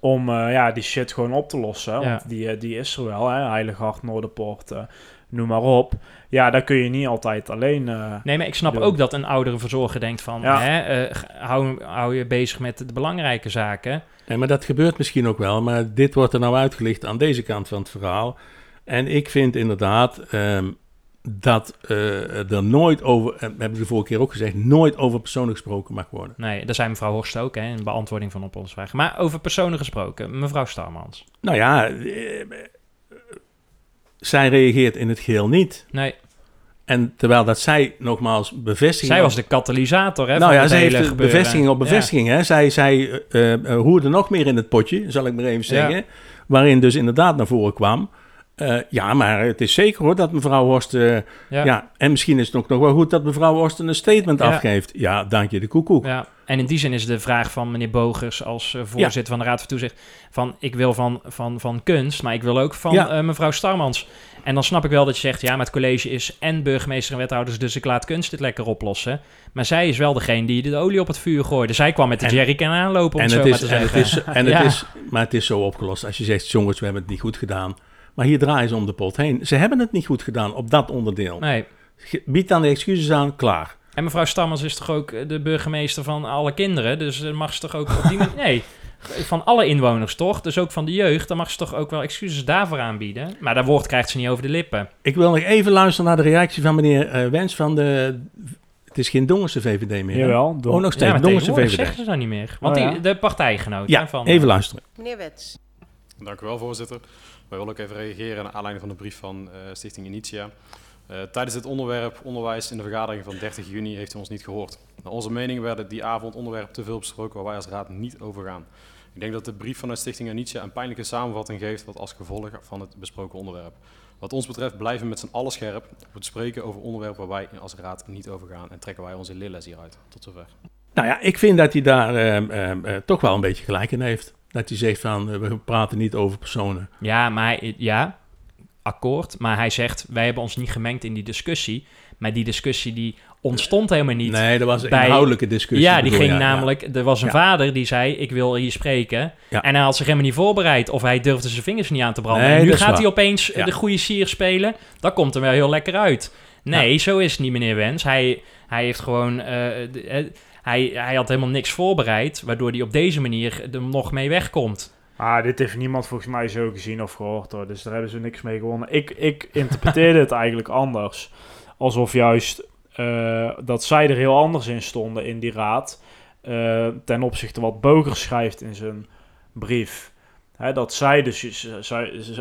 om eh, ja, die shit gewoon op te lossen. Ja. Want die, eh, die is er wel, hè. Heilig Hart, Noorderpoort, eh, noem maar op. Ja, daar kun je niet altijd alleen... eh, Nee, maar ik snap doen. ook dat een oudere verzorger denkt van... Ja. Hè, hou je bezig met de belangrijke zaken. Nee, maar dat gebeurt misschien ook wel, maar dit wordt er nou uitgelicht aan deze kant van het verhaal. En ik vind inderdaad ehm, dat eh, er nooit over, en we hebben de vorige keer ook gezegd, nooit over personen gesproken mag worden. Nee, daar zei mevrouw Horst ook, hè, in beantwoording van op onze vraag. Maar over personen gesproken, mevrouw Starmans. Nou ja, eh, zij reageert in het geheel niet. Nee, En terwijl dat zij nogmaals bevestiging... zij was de katalysator, hè, Nou ja, zij heeft gebeuren. bevestiging op Ja. bevestiging. Hè? Zij, zij eh, roerde nog meer in het potje, zal ik maar even Ja. zeggen. Waarin dus inderdaad naar voren kwam. Eh, ja, maar het is zeker hoor dat mevrouw Horst... eh, Ja. ja. en misschien is het ook nog wel goed dat mevrouw Horst een statement Ja. afgeeft. Ja, dank je de koekoek. Ja, en in die zin is de vraag van meneer Bogers als eh, voorzitter van de Raad van Toezicht... van ik wil van, van, van kunst, maar ik wil ook van mevrouw Starmans. En dan snap ik wel dat je zegt... ja, maar het college is en burgemeester en wethouders... dus ik laat kunst dit lekker oplossen. Maar zij is wel degene die de olie op het vuur gooide. Zij kwam met de En- jerrycan aanlopen, om En het zo maar te en, het is, en het is, maar het is zo opgelost. Als je zegt, jongens, we hebben het niet goed gedaan. Maar hier draaien ze om de pot heen. Ze hebben het niet goed gedaan op dat onderdeel. Nee. Bied dan de excuses aan, klaar. En mevrouw Stammers is toch ook eh, de burgemeester van alle kinderen? Dus eh, mag ze toch ook op die manier... Nee, van alle inwoners toch? Dus ook van de jeugd. Dan mag ze toch ook wel excuses daarvoor aanbieden? Maar dat woord krijgt ze niet over de lippen. Ik wil nog even luisteren naar de reactie van meneer eh, Wens van de... Het is geen Dongense VVD meer. Jawel, door- Oh, nog Ja, steeds tegenwoordig VVD. zeggen ze dat niet meer. Want Oh, ja? die, de partijgenoot Ja, hè, van... even luisteren. Meneer Wets. Dank u wel, voorzitter. Wij willen ook even reageren naar aanleiding van de brief van eh, Stichting Initia. Eh, tijdens dit onderwerp onderwijs in de vergadering van 30 juni heeft u ons niet gehoord. Naar onze mening werden die avond onderwerpen te veel besproken waar wij als raad niet over gaan. Ik denk dat de brief vanuit Stichting Initia een pijnlijke samenvatting geeft wat als gevolg van het besproken onderwerp. Wat ons betreft blijven we met z'n allen scherp op het spreken over onderwerpen waar wij als raad niet over gaan en trekken wij onze lilles hieruit. Tot zover. Nou ja, ik vind dat hij daar ehm, ehm, eh, toch wel een beetje gelijk in heeft. Dat hij zegt van, eh, we praten niet over personen. Ja, maar hij- ja, akkoord. Maar hij zegt, wij hebben ons niet gemengd in die discussie. Maar die discussie die ontstond helemaal niet. Nee, dat was een bij- inhoudelijke discussie. Ja, die ging ja, ja. namelijk... Er was een Ja. vader die zei, ik wil hier spreken. En hij had zich helemaal niet voorbereid. Of hij durfde zijn vingers niet aan te branden. Nee, en nu gaat waar. hij opeens de goede sier spelen. Dat komt er wel heel lekker uit. Nee, zo is het niet, meneer Wens. Hij, hij heeft gewoon... eh, de- eh, hij, hij had helemaal niks voorbereid. Waardoor hij op deze manier er nog mee wegkomt. Ah, dit heeft niemand volgens mij zo gezien of gehoord hoor. Dus daar hebben ze niks mee gewonnen. Ik, ik interpreteerde het eigenlijk anders. Alsof juist eh, dat zij er heel anders in stonden in die raad. eh, ten opzichte wat Boger schrijft in zijn brief. Hè, dat zij dus,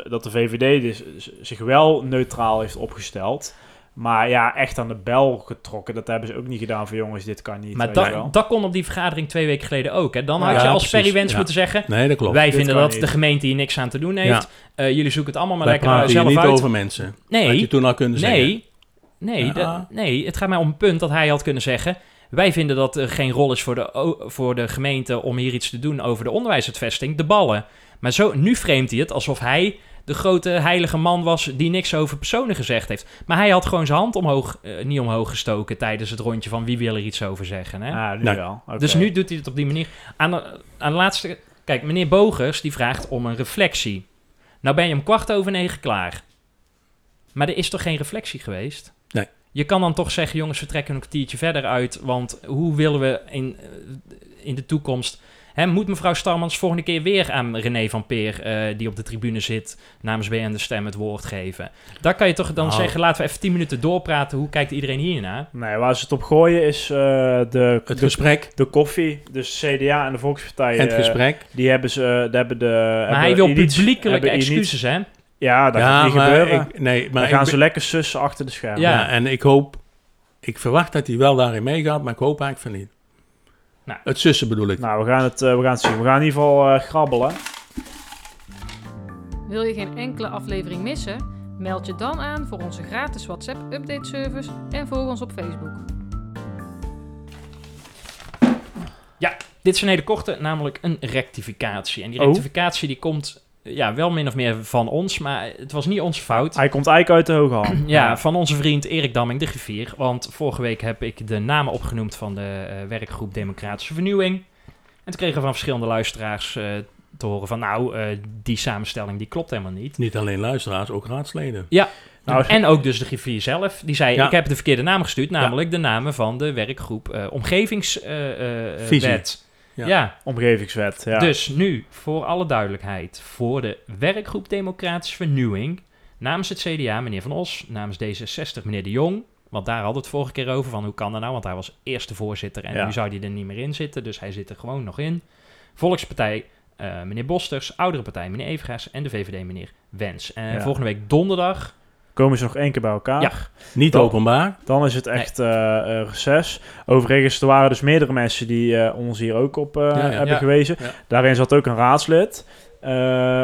dat de VVD dus zich wel neutraal heeft opgesteld. Maar ja, echt aan de bel getrokken, dat hebben ze ook niet gedaan voor jongens, dit kan niet. Maar dat, dat kon op die vergadering twee weken geleden ook. Hè? Dan Ja, had je als Perry Wens ja. moeten zeggen... Nee, dat klopt. wij Dit vinden dat niet. de gemeente hier niks aan te doen heeft. Eh, jullie zoeken het allemaal maar Wij lekker zelf niet uit. over mensen. Had je Nee, toen al kunnen zeggen. nee, nee, Ja. dat- nee. Het gaat mij om een punt dat hij had kunnen zeggen... wij vinden dat er geen rol is voor de, voor de gemeente... om hier iets te doen over de onderwijsuitvesting, de ballen. Maar zo, nu framet hij het alsof hij de grote heilige man was... die niks over personen gezegd heeft. Maar hij had gewoon zijn hand omhoog, eh, niet omhoog gestoken... tijdens het rondje van wie wil er iets over zeggen. Hè? Ah, nu Nee. wel. Oké. Dus nu doet hij het op die manier. Aan de, aan de laatste... Kijk, meneer Bogers die vraagt om een reflectie. Nou ben je om kwart over negen klaar. Maar er is toch geen reflectie geweest? Je kan dan toch zeggen, jongens, we trekken een kwartiertje verder uit. Want hoe willen we in, eh, in de toekomst... Hè, moet mevrouw Starmans volgende keer weer aan René van Peer... eh, die op de tribune zit, namens BN De Stem het woord geven? Daar kan je toch dan Nou. zeggen, laten we even tien minuten doorpraten. Hoe kijkt iedereen hiernaar? Nee, waar ze het op gooien is eh, de, Het de, gesprek. de koffie. Dus CDA en de Volkspartij. Het gesprek. Die hebben ze, daar hebben de... Maar hij wil publiekelijk publiekelijke excuses, hè? Ja, dat ja, gaat niet maar gebeuren. ik, nee, maar Dan gaan ze lekker sussen achter de schermen. Ja. Ja. en ik hoop, ik verwacht dat hij wel daarin meegaat, maar ik hoop eigenlijk van niet. Nou. Het zussen bedoel ik. Nou, we gaan, het, eh, we gaan het zien. We gaan in ieder geval eh, grabbelen. Wil je geen enkele aflevering missen? Meld je dan aan voor onze gratis WhatsApp update service en volg ons op Facebook. Dit is een hele korte, namelijk een rectificatie. En die Oh. rectificatie die komt ja, wel min of meer van ons, maar het was niet onze fout. Hij komt eigenlijk uit de hoge hand. Ja, van onze vriend Erik Damming de Griffier. Want vorige week heb ik de namen opgenoemd van de eh, werkgroep Democratische Vernieuwing. En toen kregen we van verschillende luisteraars eh, te horen van... nou, eh, die samenstelling die klopt helemaal niet. Niet alleen luisteraars, ook raadsleden. Nou, en ook dus de griffier zelf. Die zei, Ja. ik heb de verkeerde naam gestuurd. Namelijk de namen van de werkgroep eh Omgevingswet. Ja. ja, Omgevingswet, ja. Dus nu, voor alle duidelijkheid, voor de werkgroep Democratische Vernieuwing, namens het CDA, meneer Van Os, namens D66, meneer De Jong, want daar hadden we het vorige keer over, van hoe kan dat nou, want hij was eerste voorzitter en Ja. nu zou hij er niet meer in zitten, dus hij zit er gewoon nog in. Volkspartij, eh, meneer Bosters, Oudere Partij, meneer Evengaas en de VVD, meneer Wens. En Ja. volgende week donderdag, Komen ze nog één keer bij elkaar. Ja. Niet Dan- openbaar. Dan is het echt eh eh, reces. Overigens, er waren dus meerdere mensen die eh, ons hier ook op ja. hebben gewezen. Daarin zat ook een raadslid.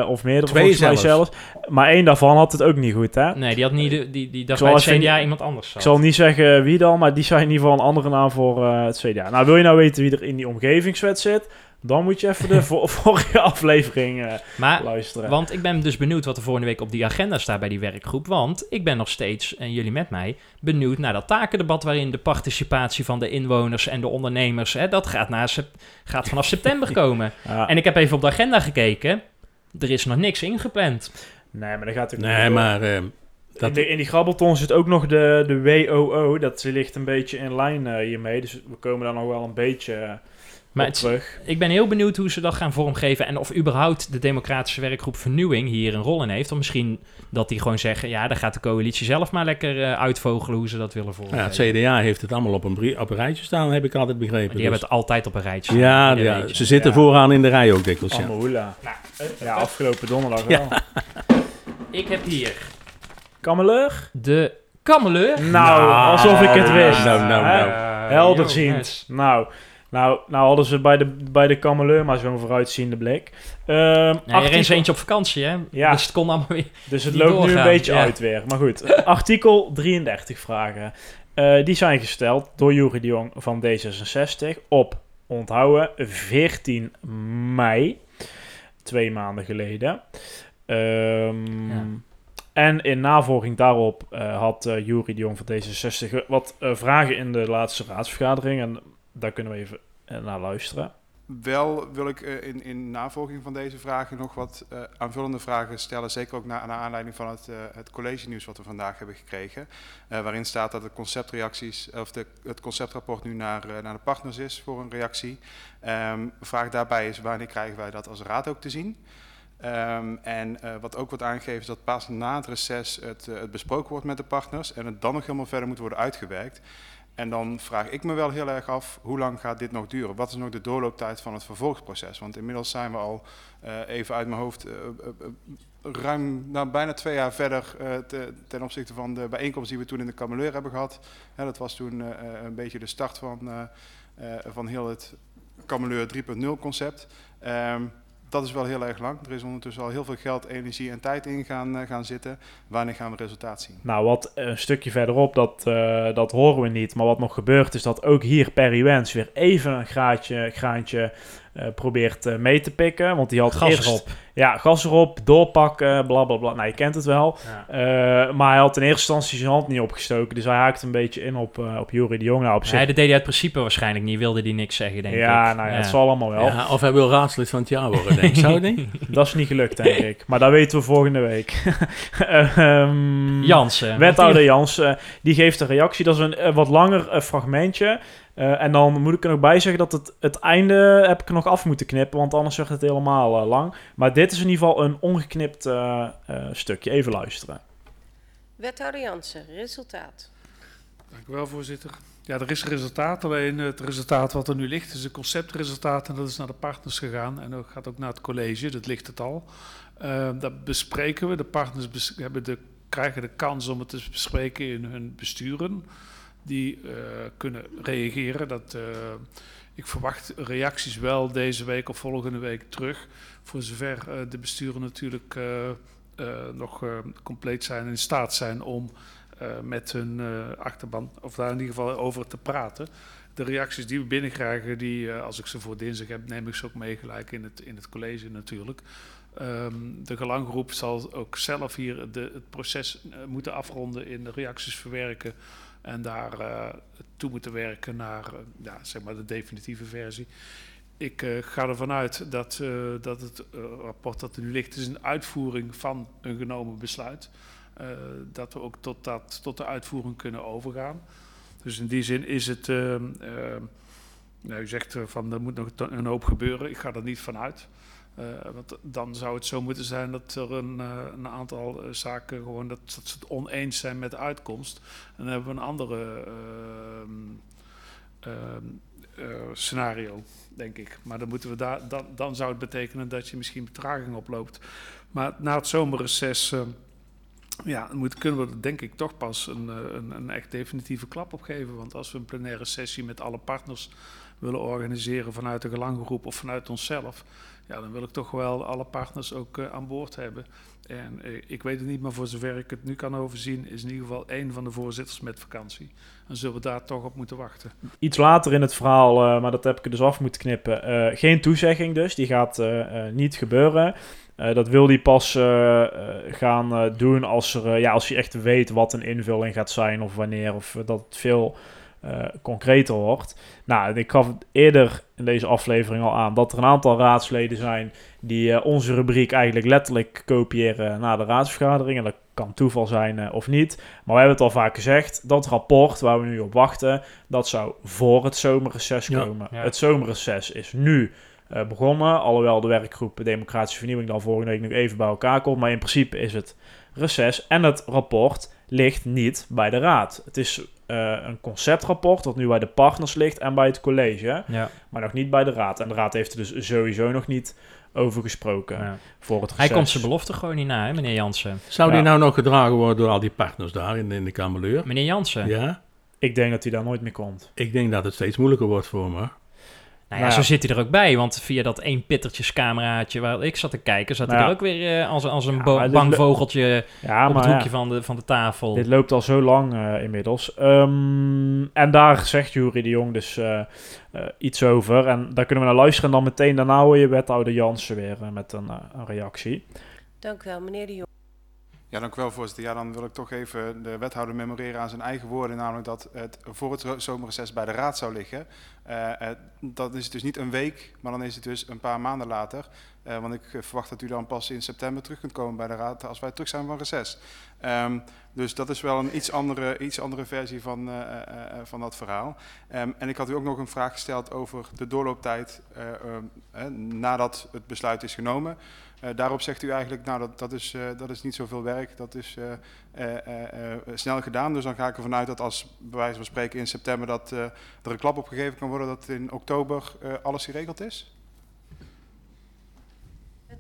of meerdere Twee volgens mij zelfs. Maar één daarvan had het ook niet goed, hè? nee, die had niet, de, die, die dacht bij het CDA iemand anders zat. Ik zal niet zeggen wie dan, maar die zei in ieder geval een andere naam voor het CDA. Nou, wil je nou weten wie er in die omgevingswet zit? Dan moet je even de vo- vorige aflevering eh, maar luisteren. Want ik ben dus benieuwd wat er volgende week op die agenda staat bij die werkgroep. Want ik ben nog steeds, en jullie met mij, benieuwd naar dat takendebat waarin de participatie van de inwoners en de ondernemers, hè, dat gaat, na sep- gaat vanaf september komen. Ja. En ik heb even op de agenda gekeken. Er is nog niks ingepland. Nee, maar dan gaat het ook Nee, niet door. maar eh, In, dat, de, in die grabbelton zit ook nog de, de WOO. Dat ligt een beetje in lijn eh, hiermee. Dus we komen daar nog wel een beetje eh, Maar op het- terug. Ik ben heel benieuwd hoe ze dat gaan vormgeven. En of überhaupt de Democratische Werkgroep Vernieuwing hier een rol in heeft. Of misschien dat die gewoon zeggen: ja, dan gaat de coalitie zelf maar lekker eh, uitvogelen hoe ze dat willen ja, vormgeven. het CDA heeft het allemaal op een, op een rijtje staan, heb ik altijd begrepen. die hebben Dus- het altijd op een rijtje. ja, ja, ze zitten Ja. vooraan in de rij ook dikwijls. Ja. Nou, Ja, afgelopen donderdag Ja. wel. Ik heb hier Kameleur? de kameleur. Nou, alsof ik het wist. Nou, nou, nou. Helderziend. Nou, nou, nou hadden ze bij de, bij de kameleur maar zo'n vooruitziende blik. Ehm, Ja, er is artikel- eentje op vakantie, hè? Ja. Dus het kon allemaal weer... Dus het loopt nu een beetje ja. uit weer. Maar goed, artikel 33 vragen. Eh, die zijn gesteld door Jury de Jong van D66 op, onthouden, 14 mei. Twee maanden geleden. Ehm, Ja. En in navolging daarop eh, had Jury de Jong van D66 wat vragen in de laatste raadsvergadering. En daar kunnen we even eh, naar luisteren. Wel wil ik eh, in, in navolging van deze vragen nog wat eh, aanvullende vragen stellen. Zeker ook naar, naar aanleiding van het, eh, het college nieuws wat we vandaag hebben gekregen. waarin staat dat de conceptreacties, of de, het conceptrapport nu naar, naar de partners is voor een reactie. Ehm vraag daarbij is wanneer krijgen wij dat als raad ook te zien? Ehm, en wat ook wordt aangegeven is dat pas na het reces het, het besproken wordt met de partners en het dan nog helemaal verder moet worden uitgewerkt. En dan vraag ik me wel heel erg af, hoe lang gaat dit nog duren? Wat is nog de doorlooptijd van het vervolgproces? Want inmiddels zijn we al, uh, even uit mijn hoofd, uh, uh, ruim nou, bijna twee jaar verder te, ten opzichte van de bijeenkomst die we toen in de Kameleur hebben gehad. dat was toen een beetje de start van, van heel het Kameleur 3.0 concept. Um, dat is wel heel erg lang. Er is ondertussen al heel veel geld, energie en tijd in gaan, uh, gaan zitten. Wanneer gaan we resultaat zien? Nou, wat een stukje verderop, dat, uh, dat horen we niet. Maar wat nog gebeurt is dat ook hier Perry Wens weer even een graadje, graantje uh, probeert uh, mee te pikken. Want die had gas eerst, erop. Ja, gas erop, doorpakken, bla bla bla. Nou, je kent het wel. Ja. Uh, maar hij had in eerste instantie zijn hand niet opgestoken. Dus hij haakt een beetje in op, op Jury de Jong. Nou, op zich... Dat deed hij uit principe waarschijnlijk niet. Wilde hij niks zeggen, denk ja, ik. Nou ja, het zal allemaal wel. Ja, of hij wil raadslid van het jaar worden, denk ik. Zou niet? dat is niet gelukt, denk ik. Maar dat weten we volgende week. um, Jansen. Wethouder Jansen, die geeft een reactie. Dat is een wat langer fragmentje. Uh, en dan moet ik er nog bij zeggen dat het, het einde heb ik er nog af moeten knippen, want anders werd het helemaal uh, lang. Maar dit is in ieder geval een ongeknipt uh, stukje. Even luisteren. Wethouder Jansen, resultaat. Dank u wel, voorzitter. Ja, er is een resultaat, alleen het resultaat wat er nu ligt is een conceptresultaat en dat is naar de partners gegaan en dat gaat ook naar het college, dat ligt het al. dat bespreken we, de partners hebben de, krijgen de kans om het te bespreken in hun besturen die uh, kunnen reageren. Dat, uh, ik verwacht reacties wel deze week of volgende week terug. Voor zover uh, de besturen natuurlijk nog compleet zijn en in staat zijn om met hun achterban, of daar in ieder geval over te praten. De reacties die we binnenkrijgen, die, als ik ze voor dinsdag heb, neem ik ze ook mee gelijk in het, in het college natuurlijk. Um, de gelanggroep zal ook zelf hier de, het proces moeten afronden in de reacties verwerken. En daar uh, toe moeten werken naar uh, ja, zeg maar de definitieve versie. Ik uh, ga ervan uit dat, dat het rapport dat er nu ligt, is een uitvoering van een genomen besluit. dat we ook tot, dat, tot de uitvoering kunnen overgaan. Dus in die zin is het. nou, u zegt van er moet nog een hoop gebeuren. Ik ga er niet van uit. Uh, want dan zou het zo moeten zijn dat er een, uh, een aantal uh, zaken gewoon dat, dat, ze het oneens zijn met de uitkomst. En dan hebben we een andere ehm, scenario, denk ik. Maar dan, moeten we dan, dan zou het betekenen dat je misschien betraging oploopt. Maar na het zomerreces ja, moet, kunnen we er denk ik toch pas een, een, een echt definitieve klap op geven. Want als we een plenaire sessie met alle partners willen organiseren vanuit de gelanggroep of vanuit onszelf ja, dan wil ik toch wel alle partners ook uh, aan boord hebben. En uh, ik weet het niet, maar voor zover ik het nu kan overzien, is in ieder geval één van de voorzitters met vakantie. Dan zullen we daar toch op moeten wachten. Iets later in het verhaal, uh, maar dat heb ik dus af moeten knippen. geen toezegging dus, die gaat niet gebeuren. dat wil hij pas gaan doen als, er, ja, als hij echt weet wat een invulling gaat zijn of wanneer. Of dat het veel uh, concreter wordt. Nou, ik gaf eerder in deze aflevering al aan dat er een aantal raadsleden zijn die uh, onze rubriek eigenlijk letterlijk kopiëren naar de raadsvergadering. En dat kan toeval zijn uh, of niet. Maar we hebben het al vaak gezegd, dat rapport waar we nu op wachten, dat zou voor het zomerreces komen. ja. Het zomerreces is nu begonnen, alhoewel de werkgroep Democratische Vernieuwing dan volgende week nog even bij elkaar komt. Maar in principe is het reces en het rapport ligt niet bij de raad. Het is uh, een conceptrapport dat nu bij de partners ligt en bij het college, Ja. maar nog niet bij de raad. En de raad heeft er dus sowieso nog niet over gesproken Ja. voor het Hij komt zijn belofte gewoon niet na, hè, meneer Jansen. Zou Ja. die nou nog gedragen worden door al die partners daar in, in de Kamerleur? Meneer Jansen. Ja, Ik denk dat hij daar nooit meer komt. ik denk dat het steeds moeilijker wordt voor me. Nou ja, Nou ja. zo zit hij er ook bij. Want via dat één pittertjescameraatje waar ik zat te kijken, zat Nou hij ja. er ook weer eh, als, als een Ja, bang vogeltje Ja, op maar het hoekje ja, van, de, van de tafel. dit loopt al zo lang eh, inmiddels. Ehm, en daar zegt Jury de Jong dus eh, iets over. En daar kunnen we naar luisteren. En dan meteen daarna hoor je wethouder Jansen weer met een, een reactie. Dank u wel, meneer de Jong. Ja, dank u wel, voorzitter. Ja, dan wil ik toch even de wethouder memoreren aan zijn eigen woorden, namelijk dat het voor het zomerreces bij de raad zou liggen. Eh, dat is dus niet een week, maar dan is het dus een paar maanden later. Eh, want ik eh, verwacht dat u dan pas in september terug kunt komen bij de raad als wij terug zijn van reces. Ehm, dus dat is wel een iets andere, iets andere versie van, eh, eh, van dat verhaal. Ehm, en ik had u ook nog een vraag gesteld over de doorlooptijd eh, ehm, eh, nadat het besluit is genomen. Daarop zegt u eigenlijk, nou dat, dat, is, dat is niet zoveel werk, dat is snel gedaan. Dus dan ga ik ervan uit dat als, bij wijze van spreken in september, dat er een klap op gegeven kan worden dat in oktober alles geregeld is?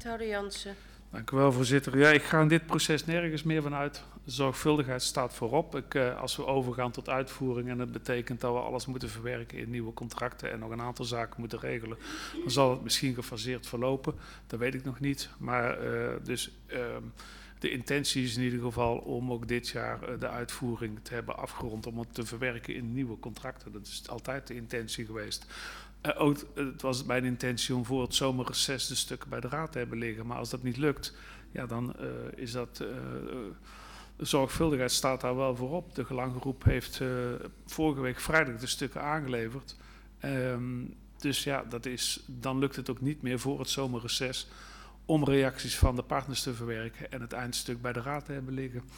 Wethouder Jansen. Dank u wel, voorzitter. Ja, ik ga in dit proces nergens meer van uit. Zorgvuldigheid staat voorop. Ik, eh, als we overgaan tot uitvoering en het betekent dat we alles moeten verwerken in nieuwe contracten en nog een aantal zaken moeten regelen, dan zal het misschien gefaseerd verlopen. Dat weet ik nog niet. Maar eh, dus ehm, de intentie is in ieder geval om ook dit jaar eh, de uitvoering te hebben afgerond om het te verwerken in nieuwe contracten. Dat is altijd de intentie geweest. Eh, ook, eh, het was mijn intentie om voor het zomerreces de stukken bij de raad te hebben liggen. Maar als dat niet lukt, ja, dan eh, is dat. de zorgvuldigheid staat daar wel voorop. De gelanggroep heeft eh, vorige week vrijdag de stukken aangeleverd. Ehm, dus ja, dat is, dan lukt het ook niet meer voor het zomerreces om reacties van de partners te verwerken en het eindstuk bij de raad te hebben liggen. Dan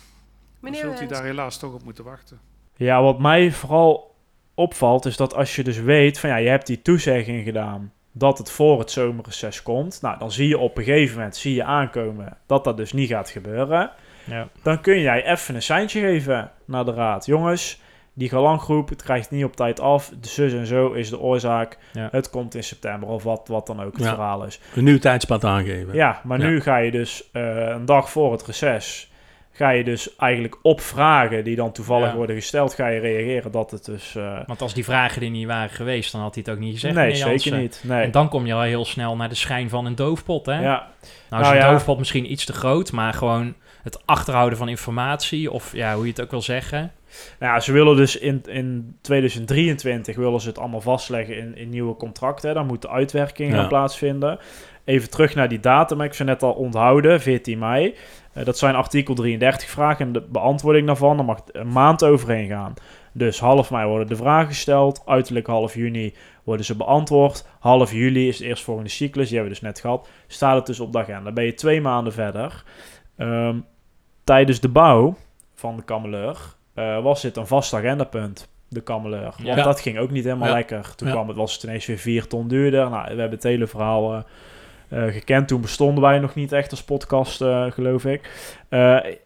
Meneer zult u daar helaas toch op moeten wachten. Ja, wat mij vooral opvalt is dat als je dus weet van ja, je hebt die toezegging gedaan dat het voor het zomerreces komt. Nou, dan zie je op een gegeven moment zie je aankomen dat dat dus niet gaat gebeuren. Ja. Dan kun jij even een seintje geven naar de raad. Jongens, die galanggroep, het krijgt niet op tijd af. De zus en zo is de oorzaak. Ja. Het komt in september of wat, wat dan ook het Ja. verhaal is. Een nieuw tijdspad aangeven. Ja, maar nu ga je dus eh, een dag voor het reces... ga je dus eigenlijk op vragen die dan toevallig Ja. worden gesteld... ga je reageren dat het dus... eh, Want als die vragen er niet waren geweest, dan had hij het ook niet gezegd. Nee, zeker niet. Nee. En dan kom je al heel snel naar de schijn van een doofpot, hè? Ja. Nou is Nou een ja. doofpot misschien iets te groot, maar gewoon het achterhouden van informatie, of ja, hoe je het ook wil zeggen. Nou ja, ze willen dus in, in 2023 willen ze het allemaal vastleggen in, in nieuwe contracten. Dan moet de uitwerking Ja. gaan plaatsvinden. Even terug naar die datum. Ik vind net al onthouden, 14 mei. Eh, dat zijn artikel 33 vragen en de beantwoording daarvan. Dan mag een maand overheen gaan. Dus half mei worden de vragen gesteld. Uiterlijk half juni worden ze beantwoord. Half juli is de eerstvolgende cyclus. Die hebben we dus net gehad. Staat het dus op de agenda. Dan ben je twee maanden verder. Ehm, tijdens de bouw van de Kameleur eh, was dit een vast agendapunt. De Kameleur. Want Ja. dat ging ook niet helemaal Ja. lekker. Toen Ja. kwam het, was het ineens weer vier ton duurder. Nou, we hebben het hele verhaal eh, eh, gekend. Toen bestonden wij nog niet echt als podcast, geloof ik.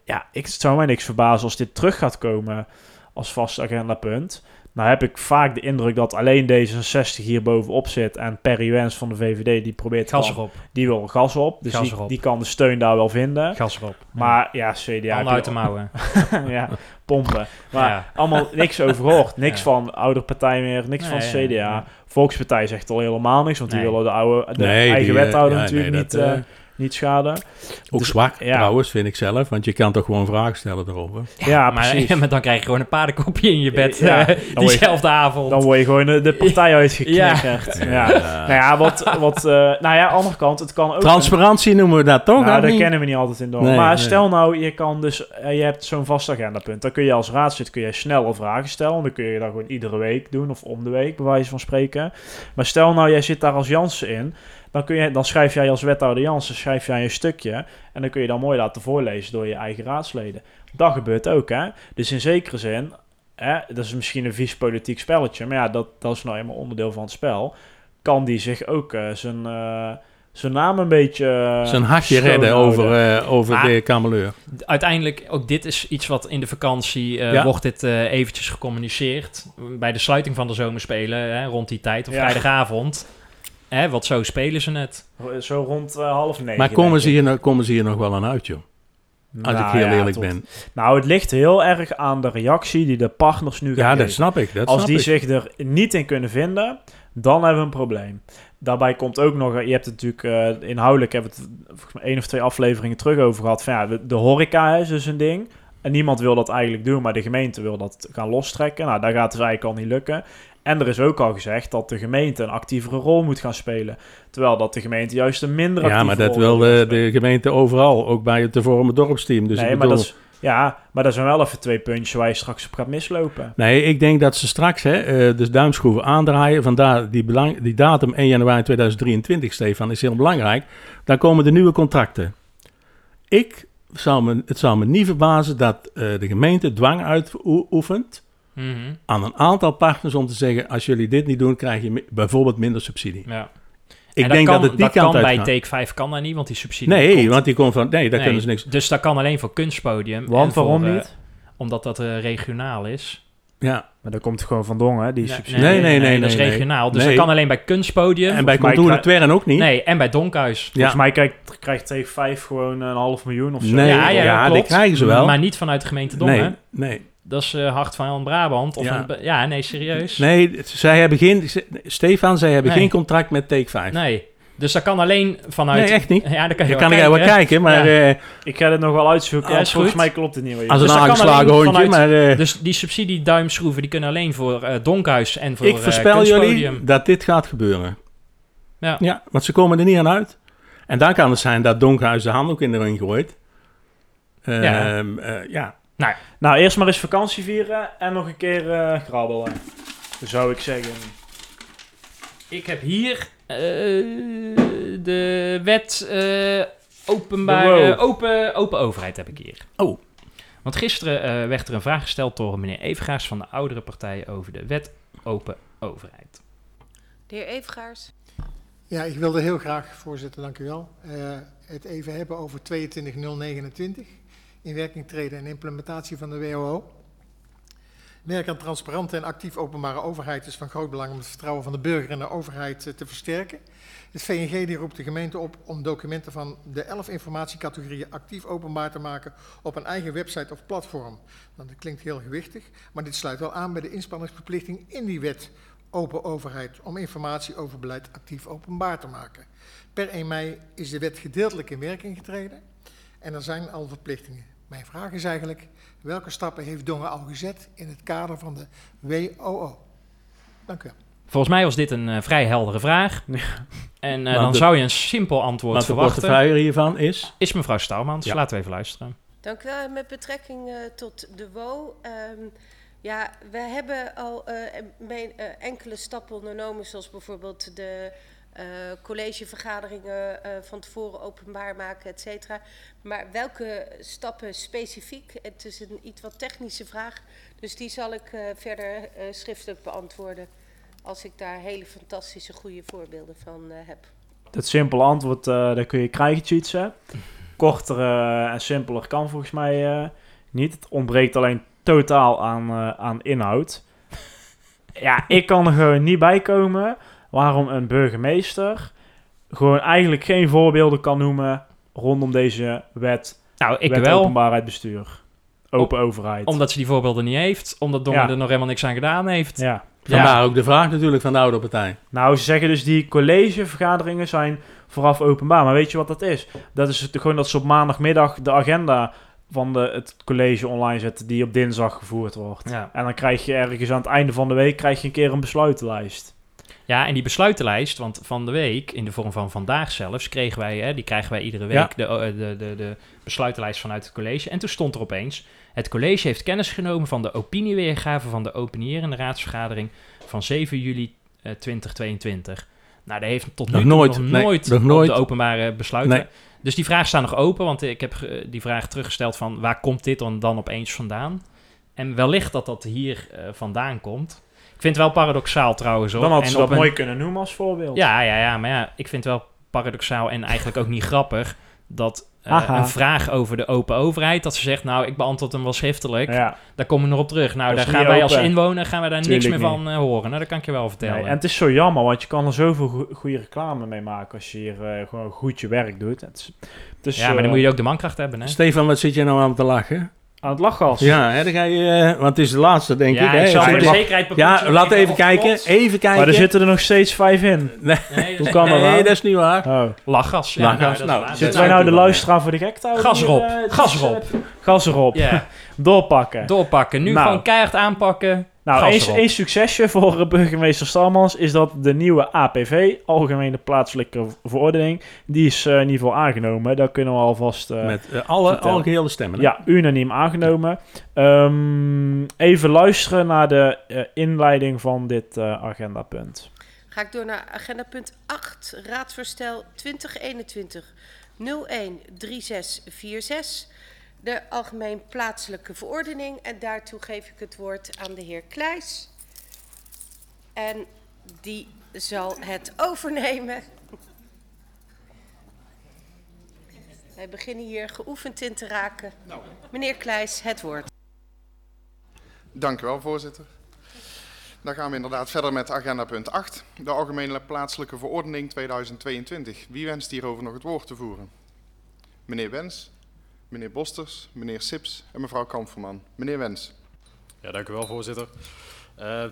Ja, ik, het zou mij niks verbazen als dit terug gaat komen als vast agendapunt. Nou heb ik vaak de indruk dat alleen D66 hier bovenop zit en Perry Wens van de VVD die probeert Gas erop. die wil gas op. Dus Gas die, erop. die kan de steun daar wel vinden. Gas erop. Maar ja, CDA... Handen uit de mouwen. ja, pompen. Maar Ja. allemaal niks over gehoord. Niks Ja. van oude partij meer, niks Nee, van CDA. Volkspartij zegt al helemaal niks, want die willen de, oude, de Nee, eigen die, eh, wethouder ja, natuurlijk nee, niet, dat, eh, eh, niet schaden. Ook Dus- zwak ja. trouwens, vind ik zelf. Want je kan toch gewoon vragen stellen erover. Ja, maar, ja, maar dan krijg je gewoon een paardenkopje in je bed Ja, eh, je- diezelfde avond. Dan word je gewoon de partij uitgeknikkerd. Ja. Ja. Nou ja, wat... wat eh, nou ja, aan de andere kant, het kan ook... Transparantie noemen we dat toch? Nou, niet? kennen we niet altijd in door. Nee, maar nee. stel nou, je kan dus, eh, je hebt zo'n vast agendapunt. Dan kun je als raadslid kun je snelle vragen stellen. Dan kun je dat gewoon iedere week doen of om de week, bij wijze van spreken. Maar stel nou, jij zit daar als Jansen in. Dan, kun je, dan schrijf jij als wethouder Jansen schrijf jij een stukje. En dan kun je dat mooi laten voorlezen door je eigen raadsleden. Dat gebeurt ook, hè. Dus in zekere zin, hè, dat is misschien een vies politiek spelletje. Maar ja, dat, dat is nou eenmaal onderdeel van het spel. Kan die zich ook eh, zijn, eh, zijn naam een beetje... eh, Zijn hakje schoon redden over, eh, over de kameleur. Uiteindelijk, ook dit is iets wat in de vakantie eh, Ja. wordt dit eh, eventjes gecommuniceerd. Bij de sluiting van de zomerspelen, hè, rond die tijd, of Ja. vrijdagavond. Hè, want zo spelen ze het. Zo rond eh, half negen. Maar komen ze, hier, nou- komen ze hier nog wel aan uit, joh? Als Nou ik heel ja, eerlijk tot- ben. Nou, het ligt heel erg aan de reactie die de partners nu gaan Ja, dat geven. snap ik. Dat Als snap die ik. zich er niet in kunnen vinden, dan hebben we een probleem. Daarbij komt ook nog, je hebt het natuurlijk eh, inhoudelijk, hebben we het volgens mij één of twee afleveringen terug over gehad. Van ja, de, de horeca is dus een ding. En niemand wil dat eigenlijk doen, maar de gemeente wil dat gaan lostrekken. Nou, daar gaat dus eigenlijk al niet lukken. En er is ook al gezegd dat de gemeente een actievere rol moet gaan spelen. Terwijl dat de gemeente juist een minder Ja, actieve maar dat rol wil de, gemeente overal. Ook bij het te vormen dorpsteam. Dus nee, ik maar bedoel, dat is, ja, maar dat zijn wel even twee puntjes waar je straks op gaat mislopen. Nee, ik denk dat ze straks hè, eh, de duimschroeven aandraaien. Vandaar die, belang, die datum 1 januari 2023, Stefan, is heel belangrijk. Dan komen de nieuwe contracten. Ik zou me, het zou me niet verbazen dat eh, de gemeente dwang uitoefent Mhm. aan een aantal partners om te zeggen... als jullie dit niet doen, krijg je bijvoorbeeld minder subsidie. Ja. Ik En denk kan, dat het die dat kant kan bij. Take 5 kan dat niet, want die subsidie Nee, komt- want die komt van... Nee, daar Nee, kunnen ze niks... Dus dat kan alleen voor kunstpodium. Want voor, waarom eh, niet? omdat dat eh, regionaal is. Ja. Maar dat komt gewoon van Dongen, die Nee, subsidie. Nee, nee, nee, dat is nee, nee. regionaal. Dus Nee. dat kan alleen bij kunstpodium. En bij Contour Twern ook niet. Nee, en bij Donkhuis. Volgens mij krijgt, krijgt Take 5 gewoon een half miljoen of zo. Nee, ja, ja, ja, die krijgen ze wel. Maar niet vanuit de gemeente Dongen. Nee, nee. Dat is eh, Hart van Brabant. Of Ja. een ja, nee, serieus. Nee, zij hebben geen... Stefan, zij hebben Nee. geen contract met Take 5. Nee. Dus dat kan alleen vanuit... Nee, echt niet. Ja, dan kan je kan jij wel kijken. kijken, maar... Ja. eh, Ik ga het nog wel uitzoeken. Ja, volgens mij klopt het niet. Je Als een dat kan aangeslagen hondje, vanuit- maar... eh, Dus die subsidie duimschroeven, die kunnen alleen voor eh Donkhuis en voor ik eh, voorspel jullie dat dit gaat gebeuren. Ja. Ja, want ze komen er niet aan uit. En dan kan het zijn dat Donkhuis de handdoek in de ring gooit. Ja. Ehm, ja. Nou, Nou, eerst maar eens vakantie vieren en nog een keer eh grabbelen. Zou ik zeggen. ik heb hier eh, de wet eh, openbare, Wow. open, open overheid heb ik hier. Oh. Want gisteren eh, werd er een vraag gesteld door meneer Evengaars van de oudere partij over de wet open overheid. De heer Evengaars. Ja, ik wilde heel graag, voorzitter, dank u wel, eh, het even hebben over 22029. In werking treden en implementatie van de WHO. Werk aan transparante en actief openbare overheid is van groot belang om het vertrouwen van de burger in de overheid eh, te versterken. Het VNG die roept de gemeente op om documenten van de 11 informatiecategorieën actief openbaar te maken op een eigen website of platform. Dat klinkt heel gewichtig, maar dit sluit wel aan bij de inspanningsverplichting in die wet open overheid om informatie over beleid actief openbaar te maken. Per 1 mei is de wet gedeeltelijk in werking getreden en er zijn al verplichtingen. Mijn vraag is eigenlijk, welke stappen heeft Dongen al gezet in het kader van de WOO? Dank u wel. Volgens mij was dit een eh, vrij heldere vraag. En eh, dan de- zou je een simpel antwoord Want de verwachten. portefeuille hiervan is... Is mevrouw Stouwmans. Ja. Laten we even luisteren. Dank u wel. Met betrekking eh, tot de WO. ehm, ja, we hebben al eh, eh, enkele stappen ondernomen, zoals bijvoorbeeld de eh, collegevergaderingen eh, van tevoren openbaar maken, et cetera. Maar welke stappen specifiek? Het is een iets wat technische vraag, dus die zal ik eh, verder schriftelijk beantwoorden. Als ik daar hele fantastische goede voorbeelden van heb. Het simpele antwoord, daar kun je krijgen, cheatsen. Korter en simpeler kan volgens mij niet. Het ontbreekt alleen totaal aan, aan inhoud. Ja, ik kan er gewoon niet bij komen waarom een burgemeester gewoon eigenlijk geen voorbeelden kan noemen rondom deze wet. Nou, ik wet wel. openbaarheid bestuur. Open overheid. Omdat ze die voorbeelden niet heeft. Omdat Dongen Ja. er nog helemaal niks aan gedaan heeft. ja. Vandaar ook de vraag natuurlijk van de oude partij. Nou, ze zeggen dus die collegevergaderingen zijn vooraf openbaar. Maar weet je wat dat is? Dat is gewoon dat ze op maandagmiddag de agenda van de, het college online zetten die op dinsdag gevoerd wordt. Ja. En dan krijg je ergens aan het einde van de week krijg je een keer een besluitenlijst. Ja, en die besluitenlijst, want van de week, in de vorm van vandaag zelfs, kregen wij, hè, die krijgen wij iedere week, Ja. de, eh, de, de, de besluitenlijst vanuit het college. En toen stond er opeens, het college heeft kennis genomen van de opinieweergave van de openierende raadsvergadering van 7 juli eh, 2022. Nou, dat heeft tot Nog nu nooit, nog nee, nooit nog nooit. de openbare besluiten. Nee. Dus die vraag staat nog open, want ik heb eh, die vraag teruggesteld van waar komt dit dan, dan opeens vandaan? En wellicht dat dat hier eh, vandaan komt. Ik vind het wel paradoxaal trouwens hoor. Dan hadden En ze dat een- mooi kunnen noemen als voorbeeld. ja, ja, ja, maar ja, ik vind het wel paradoxaal en eigenlijk ook niet grappig dat eh, een vraag over de open overheid, dat ze zegt, nou, ik beantwoord hem wel schriftelijk, Ja. daar komen we nog op terug. Nou, daar gaan wij als inwoner gaan we daar niks meer niet. van eh, horen. Nou, dat kan ik je wel vertellen. Nee, en het is zo jammer, want je kan er zoveel go- goede reclame mee maken als je hier eh, gewoon goed je werk doet. Het is, het is, ja, maar dan moet je ook de mankracht hebben, hè? Stefan, wat zit je nou aan te lachen? Aan het lachgas. Ja, hè, dan ga je, eh, want het is de laatste, denk Ja, ik. Hè? ik zal Zit voor de zekerheid Ja, laat even kijken. Even kijken. Maar er zitten er nog steeds vijf in. Nee, Nee, Hoe kan dat nee, dat is niet waar. Oh. Lachgas. Ja, Lachgas, nou, nou, Zitten wij nou de luisteraar voor de gek te houden? Gas erop. eh, Gas erop. eh, Gas erop. Ja, Doorpakken. doorpakken. Nu Nou. gewoon keihard aanpakken. Nou, één, succesje voor eh, burgemeester Stalmans is dat de nieuwe APV, Algemene Plaatselijke Verordening, die is eh, in ieder geval aangenomen. Daar kunnen we alvast... eh, Met eh, alle algehele stemmen. hè? ja, unaniem aangenomen. Ehm, even luisteren naar de eh, inleiding van dit eh, agendapunt. Ga ik door naar agenda punt 8, raadsvoorstel 2021 013646, de Algemeen Plaatselijke Verordening. En daartoe geef ik het woord aan de heer Kleijs. En die zal het overnemen. Wij beginnen hier geoefend in te raken. Nou. Meneer Kleijs, het woord. Dank u wel, voorzitter. Dan gaan we inderdaad verder met agenda punt 8, de Algemene Plaatselijke Verordening 2022. Wie wenst hierover nog het woord te voeren? Meneer Wens, meneer Bosters, meneer Sips en mevrouw Kampferman. Meneer Wens. Ja, dank u wel, voorzitter. Uh,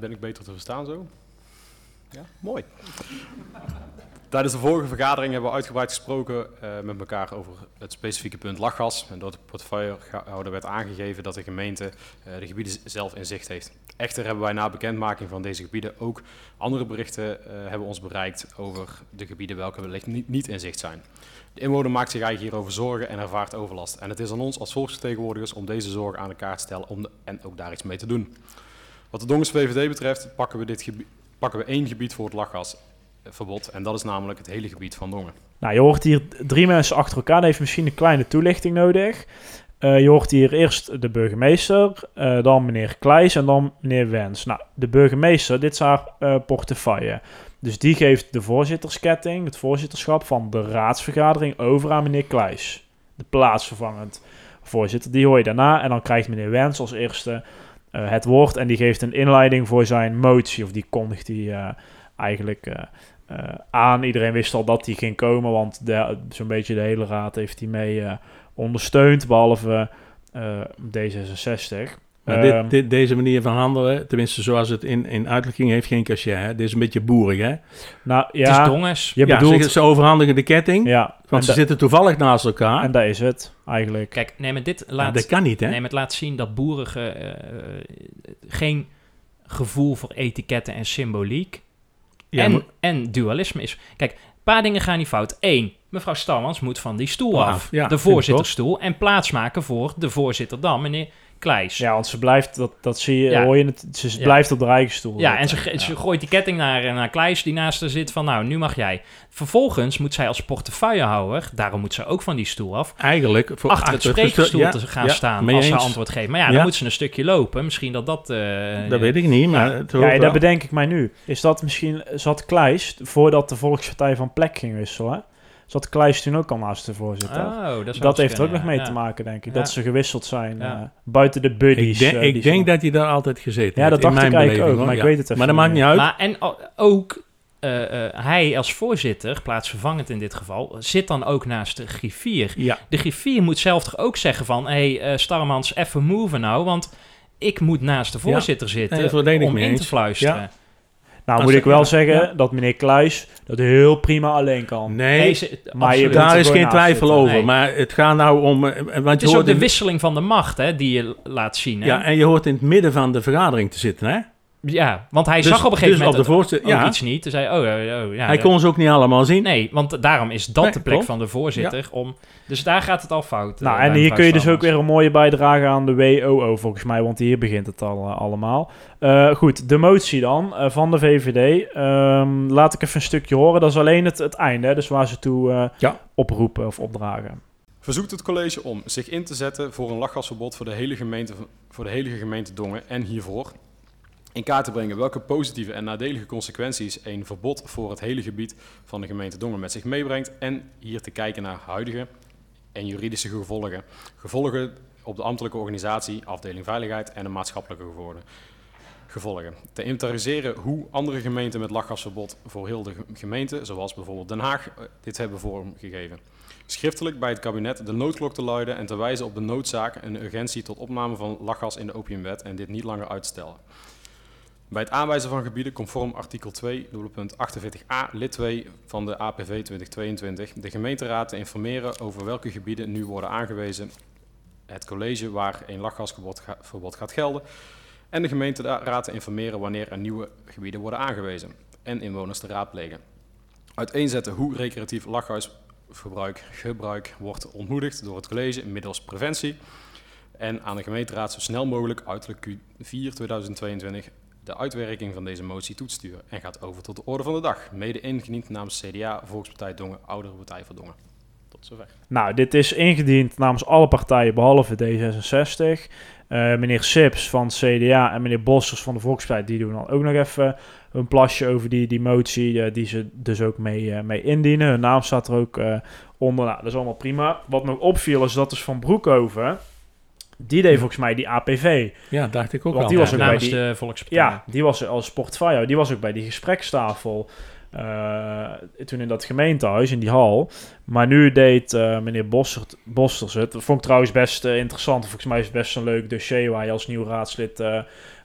ben ik beter te verstaan zo? Ja, mooi. Tijdens de vorige vergadering hebben we uitgebreid gesproken uh, met elkaar over het specifieke punt lachgas. En door de portefeuillehouder werd aangegeven dat de gemeente uh, de gebieden zelf in zicht heeft. Echter hebben wij na bekendmaking van deze gebieden ook andere berichten uh, hebben ons bereikt over de gebieden welke wellicht niet, niet in zicht zijn. De inwoner maakt zich eigenlijk hierover zorgen en ervaart overlast. En het is aan ons als volksvertegenwoordigers om deze zorgen aan de kaart te stellen om en ook daar iets mee te doen. Wat de Dongens VVD betreft pakken we, dit pakken we één gebied voor het lachgasverbod. En dat is namelijk het hele gebied van Dongen. Nou, je hoort hier drie mensen achter elkaar. Dat heeft misschien een kleine toelichting nodig. Uh, je hoort hier eerst de burgemeester, uh, dan meneer Kleijs en dan meneer Wens. Nou, de burgemeester, dit is haar uh, portefeuille. Dus die geeft de voorzittersketting, het voorzitterschap van de raadsvergadering over aan meneer Kleijs. De plaatsvervangend voorzitter. Die hoor je daarna en dan krijgt meneer Wens als eerste het woord. En die geeft een inleiding voor zijn motie, of die kondigt hij eigenlijk aan. Iedereen wist al dat die ging komen, want zo'n beetje de hele raad heeft hij mee ondersteund, behalve uh, D66. Maar dit, ehm, dit, deze manier van handelen, tenminste zoals het in, in uitdrukking heeft, geen cachet. Hè? Dit is een beetje boerig, hè? Nou, ja, het is donges. Je ja, bedoelt... ze, ze overhandigen de ketting, ja, want ze zitten toevallig naast elkaar. En dat is het, eigenlijk. Kijk, nee, maar dit laat... dat kan niet, hè? Nee, maar het laat zien dat boerigen uh, geen gevoel voor etiketten en symboliek ja, en, en dualisme is. Kijk, een paar dingen gaan niet fout. Eén, mevrouw Stalmans moet van die stoel af. Ja, de voorzitterstoel. En plaatsmaken voor de voorzitter dan, meneer Kleis. Ja, want ze blijft, dat, dat zie je, hoor je het, ze blijft op de rijksstoel. Ja, en ze, ze gooit die ketting naar, naar Kleis die naast haar zit van, nou, nu mag jij. Vervolgens moet zij als portefeuillehouder, daarom moet ze ook van die stoel af, eigenlijk voor achter, het spreekstoel te gaan staan als ze antwoord geeft. Maar ja, dan moet ze een stukje lopen. Misschien dat dat... Uh, dat weet ik niet, maar... Ja, dat bedenk ik mij nu. Is dat misschien, zat Kleis, voordat de Volkspartij van plek ging wisselen, zat Kleijs toen ook al naast de voorzitter. Oh, dat, dat heeft er ook nog mee te maken, denk ik. Dat ze gewisseld zijn uh, buiten de buddies. Ik, denk, uh, ik denk dat hij daar altijd gezeten Ja, dat dacht ik eigenlijk ook, maar ik weet het even Maar dat maakt niet uit. Maar, en ook uh, hij als voorzitter, plaatsvervangend in dit geval, zit dan ook naast de griffier. Ja. De griffier moet zelf toch ook zeggen van... hé, hey, Starmans, even move nou, want ik moet naast de voorzitter zitten nee, om in eens. te fluisteren. Nou moet ik wel zeggen dat meneer Kluis dat heel prima alleen kan. Nee, maar je daar is geen twijfel over. Maar het gaat nou om... Want het is ook de wisseling van de macht hè, die je laat zien. Hè? Ja, en je hoort in het midden van de vergadering te zitten, hè? Ja, want hij dus, zag op een gegeven dus moment op de ook iets niet. Toen zei oh, oh, ja, Hij kon ze ook niet allemaal zien. Nee, want daarom is dat de plek van de voorzitter. Om, dus daar gaat het al fout. Nou, en hier kun je dus ook weer een mooie bijdrage aan de WOO volgens mij. Want hier begint het al uh, allemaal. Uh, goed, de motie dan uh, van de VVD. Um, laat ik even een stukje horen. Dat is alleen het, het einde, dus waar ze toe oproepen of opdragen. Verzoekt het college om zich in te zetten voor een lachgasverbod voor de hele gemeente, voor de hele gemeente Dongen en hiervoor in kaart te brengen welke positieve en nadelige consequenties een verbod voor het hele gebied van de gemeente Dongen met zich meebrengt en hier te kijken naar huidige en juridische gevolgen. Gevolgen op de ambtelijke organisatie, afdeling veiligheid en de maatschappelijke gevolgen. gevolgen. Te inventariseren hoe andere gemeenten met lachgasverbod voor heel de gemeente, zoals bijvoorbeeld Den Haag, eh, dit hebben vormgegeven. Schriftelijk bij het kabinet de noodklok te luiden en te wijzen op de noodzaak en urgentie tot opname van lachgas in de opiumwet en dit niet langer uitstellen. Bij het aanwijzen van gebieden conform artikel 2, 48a, lid 2 van de APV 2022, de gemeenteraad te informeren over welke gebieden nu worden aangewezen, het college waar een lachgasverbod gaat gelden, en de gemeenteraad te informeren wanneer er nieuwe gebieden worden aangewezen, en inwoners te raadplegen. Uiteenzetten hoe recreatief lachgasverbruik gebruik wordt ontmoedigd door het college middels preventie, en aan de gemeenteraad zo snel mogelijk uiterlijk Q4 2022 de uitwerking van deze motie toetsturen en gaat over tot de orde van de dag. Mede ingediend namens CDA, Volkspartij Dongen, Oudere Partij voor Dongen. Tot zover. Nou, dit is ingediend namens alle partijen behalve D66. Uh, meneer Sips van CDA en meneer Bossers van de Volkspartij, die doen dan ook nog even hun plasje over die, die motie eh, die ze dus ook mee, eh, mee indienen. Hun naam staat er ook eh, onder. Nou, dat is allemaal prima. Wat nog opviel is dat is van Broekhoven. Die deed volgens mij die APV. Ja, dacht ik ook Want al. die was Ja, ook bij namens die, de Volkspartij. Ja, die was als sportfire. Die was ook bij die gesprekstafel. Eh, toen in dat gemeentehuis, in die hal. Maar nu deed eh, meneer Bossert, Bosters het. Dat vond ik trouwens best eh, interessant. Volgens mij is het best een leuk dossier waar je als nieuw raadslid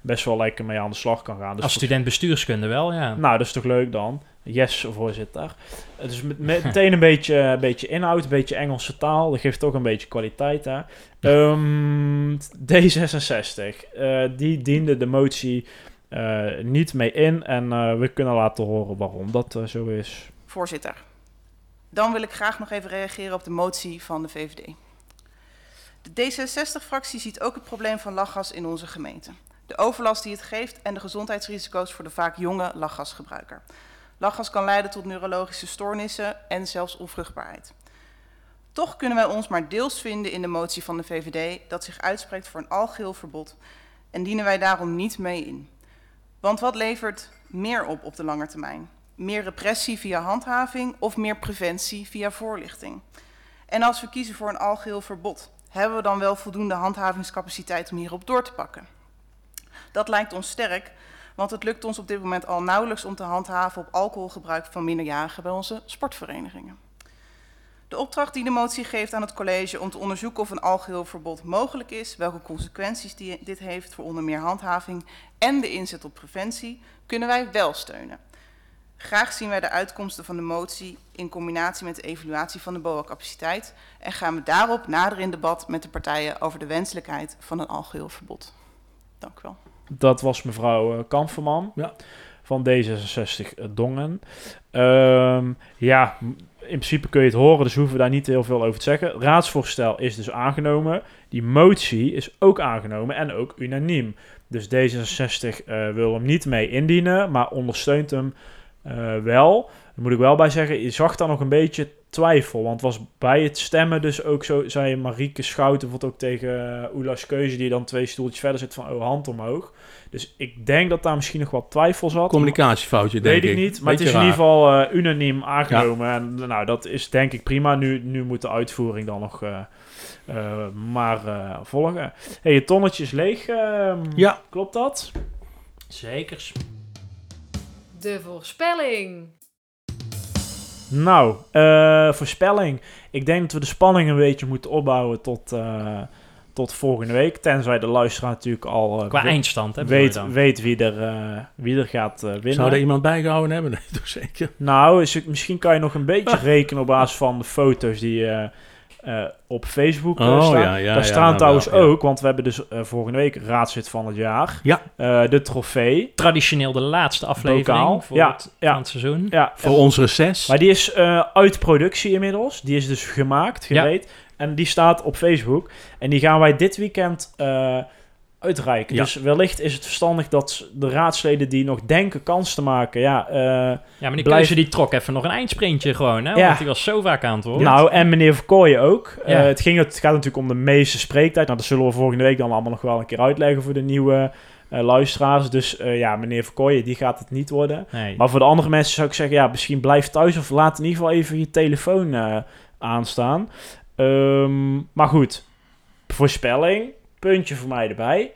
best wel lekker mee aan de slag kan gaan. Dus Als student bestuurskunde wel, ja. nou, dat is toch leuk dan? Yes, voorzitter. Het is met, met- meteen een beetje, een beetje inhoud, een beetje Engelse taal. Dat geeft toch een beetje kwaliteit, hè? Ehm, D66, eh, die diende de motie niet mee in. En eh, we kunnen laten horen waarom dat eh, zo is. Voorzitter, dan wil ik graag nog even reageren op de motie van de VVD. De D66-fractie ziet ook het probleem van lachgas in onze gemeente. De overlast die het geeft en de gezondheidsrisico's voor de vaak jonge lachgasgebruiker. Lachgas kan leiden tot neurologische stoornissen en zelfs onvruchtbaarheid. Toch kunnen wij ons maar deels vinden in de motie van de VVD dat zich uitspreekt voor een algeheel verbod en dienen wij daarom niet mee in. Want wat levert meer op op de lange termijn? Meer repressie via handhaving of meer preventie via voorlichting? En als we kiezen voor een algeheel verbod, hebben we dan wel voldoende handhavingscapaciteit om hierop door te pakken? Dat lijkt ons sterk, want het lukt ons op dit moment al nauwelijks om te handhaven op alcoholgebruik van minderjarigen bij onze sportverenigingen. De opdracht die de motie geeft aan het college om te onderzoeken of een algeheel verbod mogelijk is, welke consequenties die dit heeft voor onder meer handhaving en de inzet op preventie, kunnen wij wel steunen. Graag zien wij de uitkomsten van de motie in combinatie met de evaluatie van de BOA-capaciteit en gaan we daarop nader in debat met de partijen over de wenselijkheid van een algeheel verbod. Dank u wel. Dat was mevrouw eh, Kamferman Ja. Van D66 Dongen. Ehm, ja, in principe kun je het horen, dus hoeven we daar niet heel veel over te zeggen. Raadsvoorstel is dus aangenomen. Die motie is ook aangenomen en ook unaniem. Dus D66 eh, wil hem niet mee indienen, maar ondersteunt hem eh, wel. Daar moet ik wel bij zeggen, je zag daar nog een beetje twijfel. Want was bij het stemmen dus ook zo, zei Marieke Schouten bijvoorbeeld ook tegen uh, Oela's Keuze, die dan twee stoeltjes verder zit van, oh, hand omhoog. Dus ik denk dat daar misschien nog wat twijfel zat. Communicatiefoutje, denk Weet ik ik. niet, maar het is in ieder geval eh, unaniem aangenomen. En nou, dat is denk ik prima. Nu, nu moet de uitvoering dan nog eh, eh, maar eh, volgen. hey, je tonnetje is leeg. ehm, Ja. Klopt dat? Zekers. De voorspelling. Nou, eh, voorspelling. Ik denk dat we de spanning een beetje moeten opbouwen tot, eh, tot volgende week. Tenzij de luisteraar natuurlijk al eh, Qua eindstand, hè, weet, dan? weet wie, er, eh, wie er gaat eh, winnen. Zou er iemand bijgehouden hebben? Nee, toch zeker. Nou, is misschien kan je nog een beetje rekenen op basis van de foto's die eh, op Facebook eh, Oh, staan. ja, ja, Daar ja, staan nou trouwens wel, ja. ook, want we hebben dus eh, volgende week raadslid van het jaar. Ja. Eh, de trofee. Traditioneel de laatste aflevering Bokaal. voor, Ja, het, ja. van het seizoen. Ja, Voor ons reces. Maar die is eh, uit productie inmiddels. Die is dus gemaakt, Ja. gereed. En die staat op Facebook. En die gaan wij dit weekend eh, uitreiken. Ja. Dus wellicht is het verstandig dat de raadsleden die nog denken kans te maken... Ja, eh, Ja, maar die keuze die trok even nog een eindsprintje gewoon, hè? Ja. Want die was zo vaak aan het woord. Nou, en meneer Verkooyen ook. Ja. Eh, het, ging, het gaat natuurlijk om de meeste spreektijd. Nou, dat zullen we volgende week dan allemaal nog wel een keer uitleggen voor de nieuwe eh, luisteraars. Dus ja, meneer Verkooyen, die gaat het niet worden. Nee. Maar voor de andere mensen zou ik zeggen, ja, misschien blijf thuis of laat in ieder geval even je telefoon aanstaan. Ehm, maar goed, voorspelling, puntje voor mij erbij.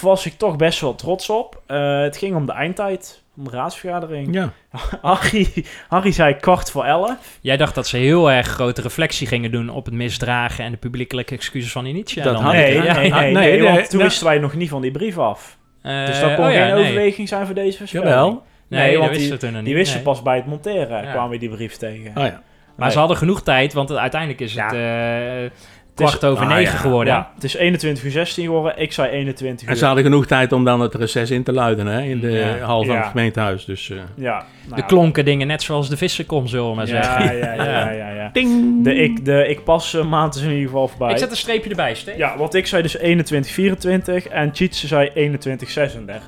Was ik toch best wel trots op. Eh, het ging om de eindtijd, om de raadsvergadering. Ja. Harry, Harry zei kwart voor elf. Jij dacht dat ze heel erg grote reflectie gingen doen op het misdragen en de publiekelijke excuses van Initia. Dat dan. had Nee, ik, nee, ja. nee, Nee, nee, nee, want toen nee. wisten wij nog niet van die brief af. Eh, dus dat kon oh ja, geen nee. overweging zijn voor deze voorspelling. Jawel. Nee, want wisten die, die wisten nee. pas bij het monteren, Ja. kwamen we die brief tegen. Oh ja. Maar ze hadden genoeg tijd, want uiteindelijk is het eh, kwart over ah, negen ja. geworden. Ja, het is 21 uur 16 geworden. Ik zei 21 uur. En ze hadden genoeg tijd om dan het reces in te luiden hè, in de Ja. hal van Ja. het gemeentehuis. Dus, eh, Ja, De nou, klonken dingen net zoals de vissenkom, zullen we maar zeggen. ja, ja, ja, ja, ja. Ding! De ik, de ik pas eh, maand is in ieder geval voorbij. Ik zet een streepje erbij, Steve. Ja, want ik zei dus 21 24 en Cheats zei 21 36.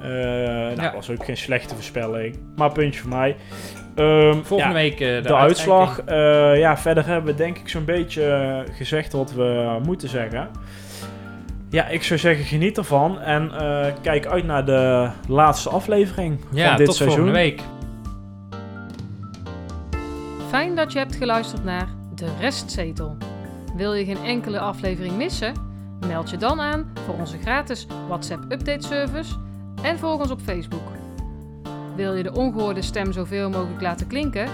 Eh nou, Ja. was ook geen slechte voorspelling. Maar puntje voor mij. Ehm, Volgende ja, week eh, de, de, uitslag. eh, ja, verder hebben we denk ik zo'n beetje eh, gezegd wat we moeten zeggen. Ja, ik zou zeggen geniet ervan en eh, kijk uit naar de laatste aflevering Ja, van dit tot seizoen. volgende week. Fijn dat je hebt geluisterd naar De Restzetel. Wil je geen enkele aflevering missen? Meld je dan aan voor onze gratis WhatsApp update service en volg ons op Facebook. Wil je de ongehoorde stem zoveel mogelijk laten klinken?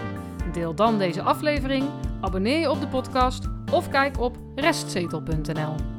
Deel dan deze aflevering, abonneer je op de podcast of kijk op restzetel.nl.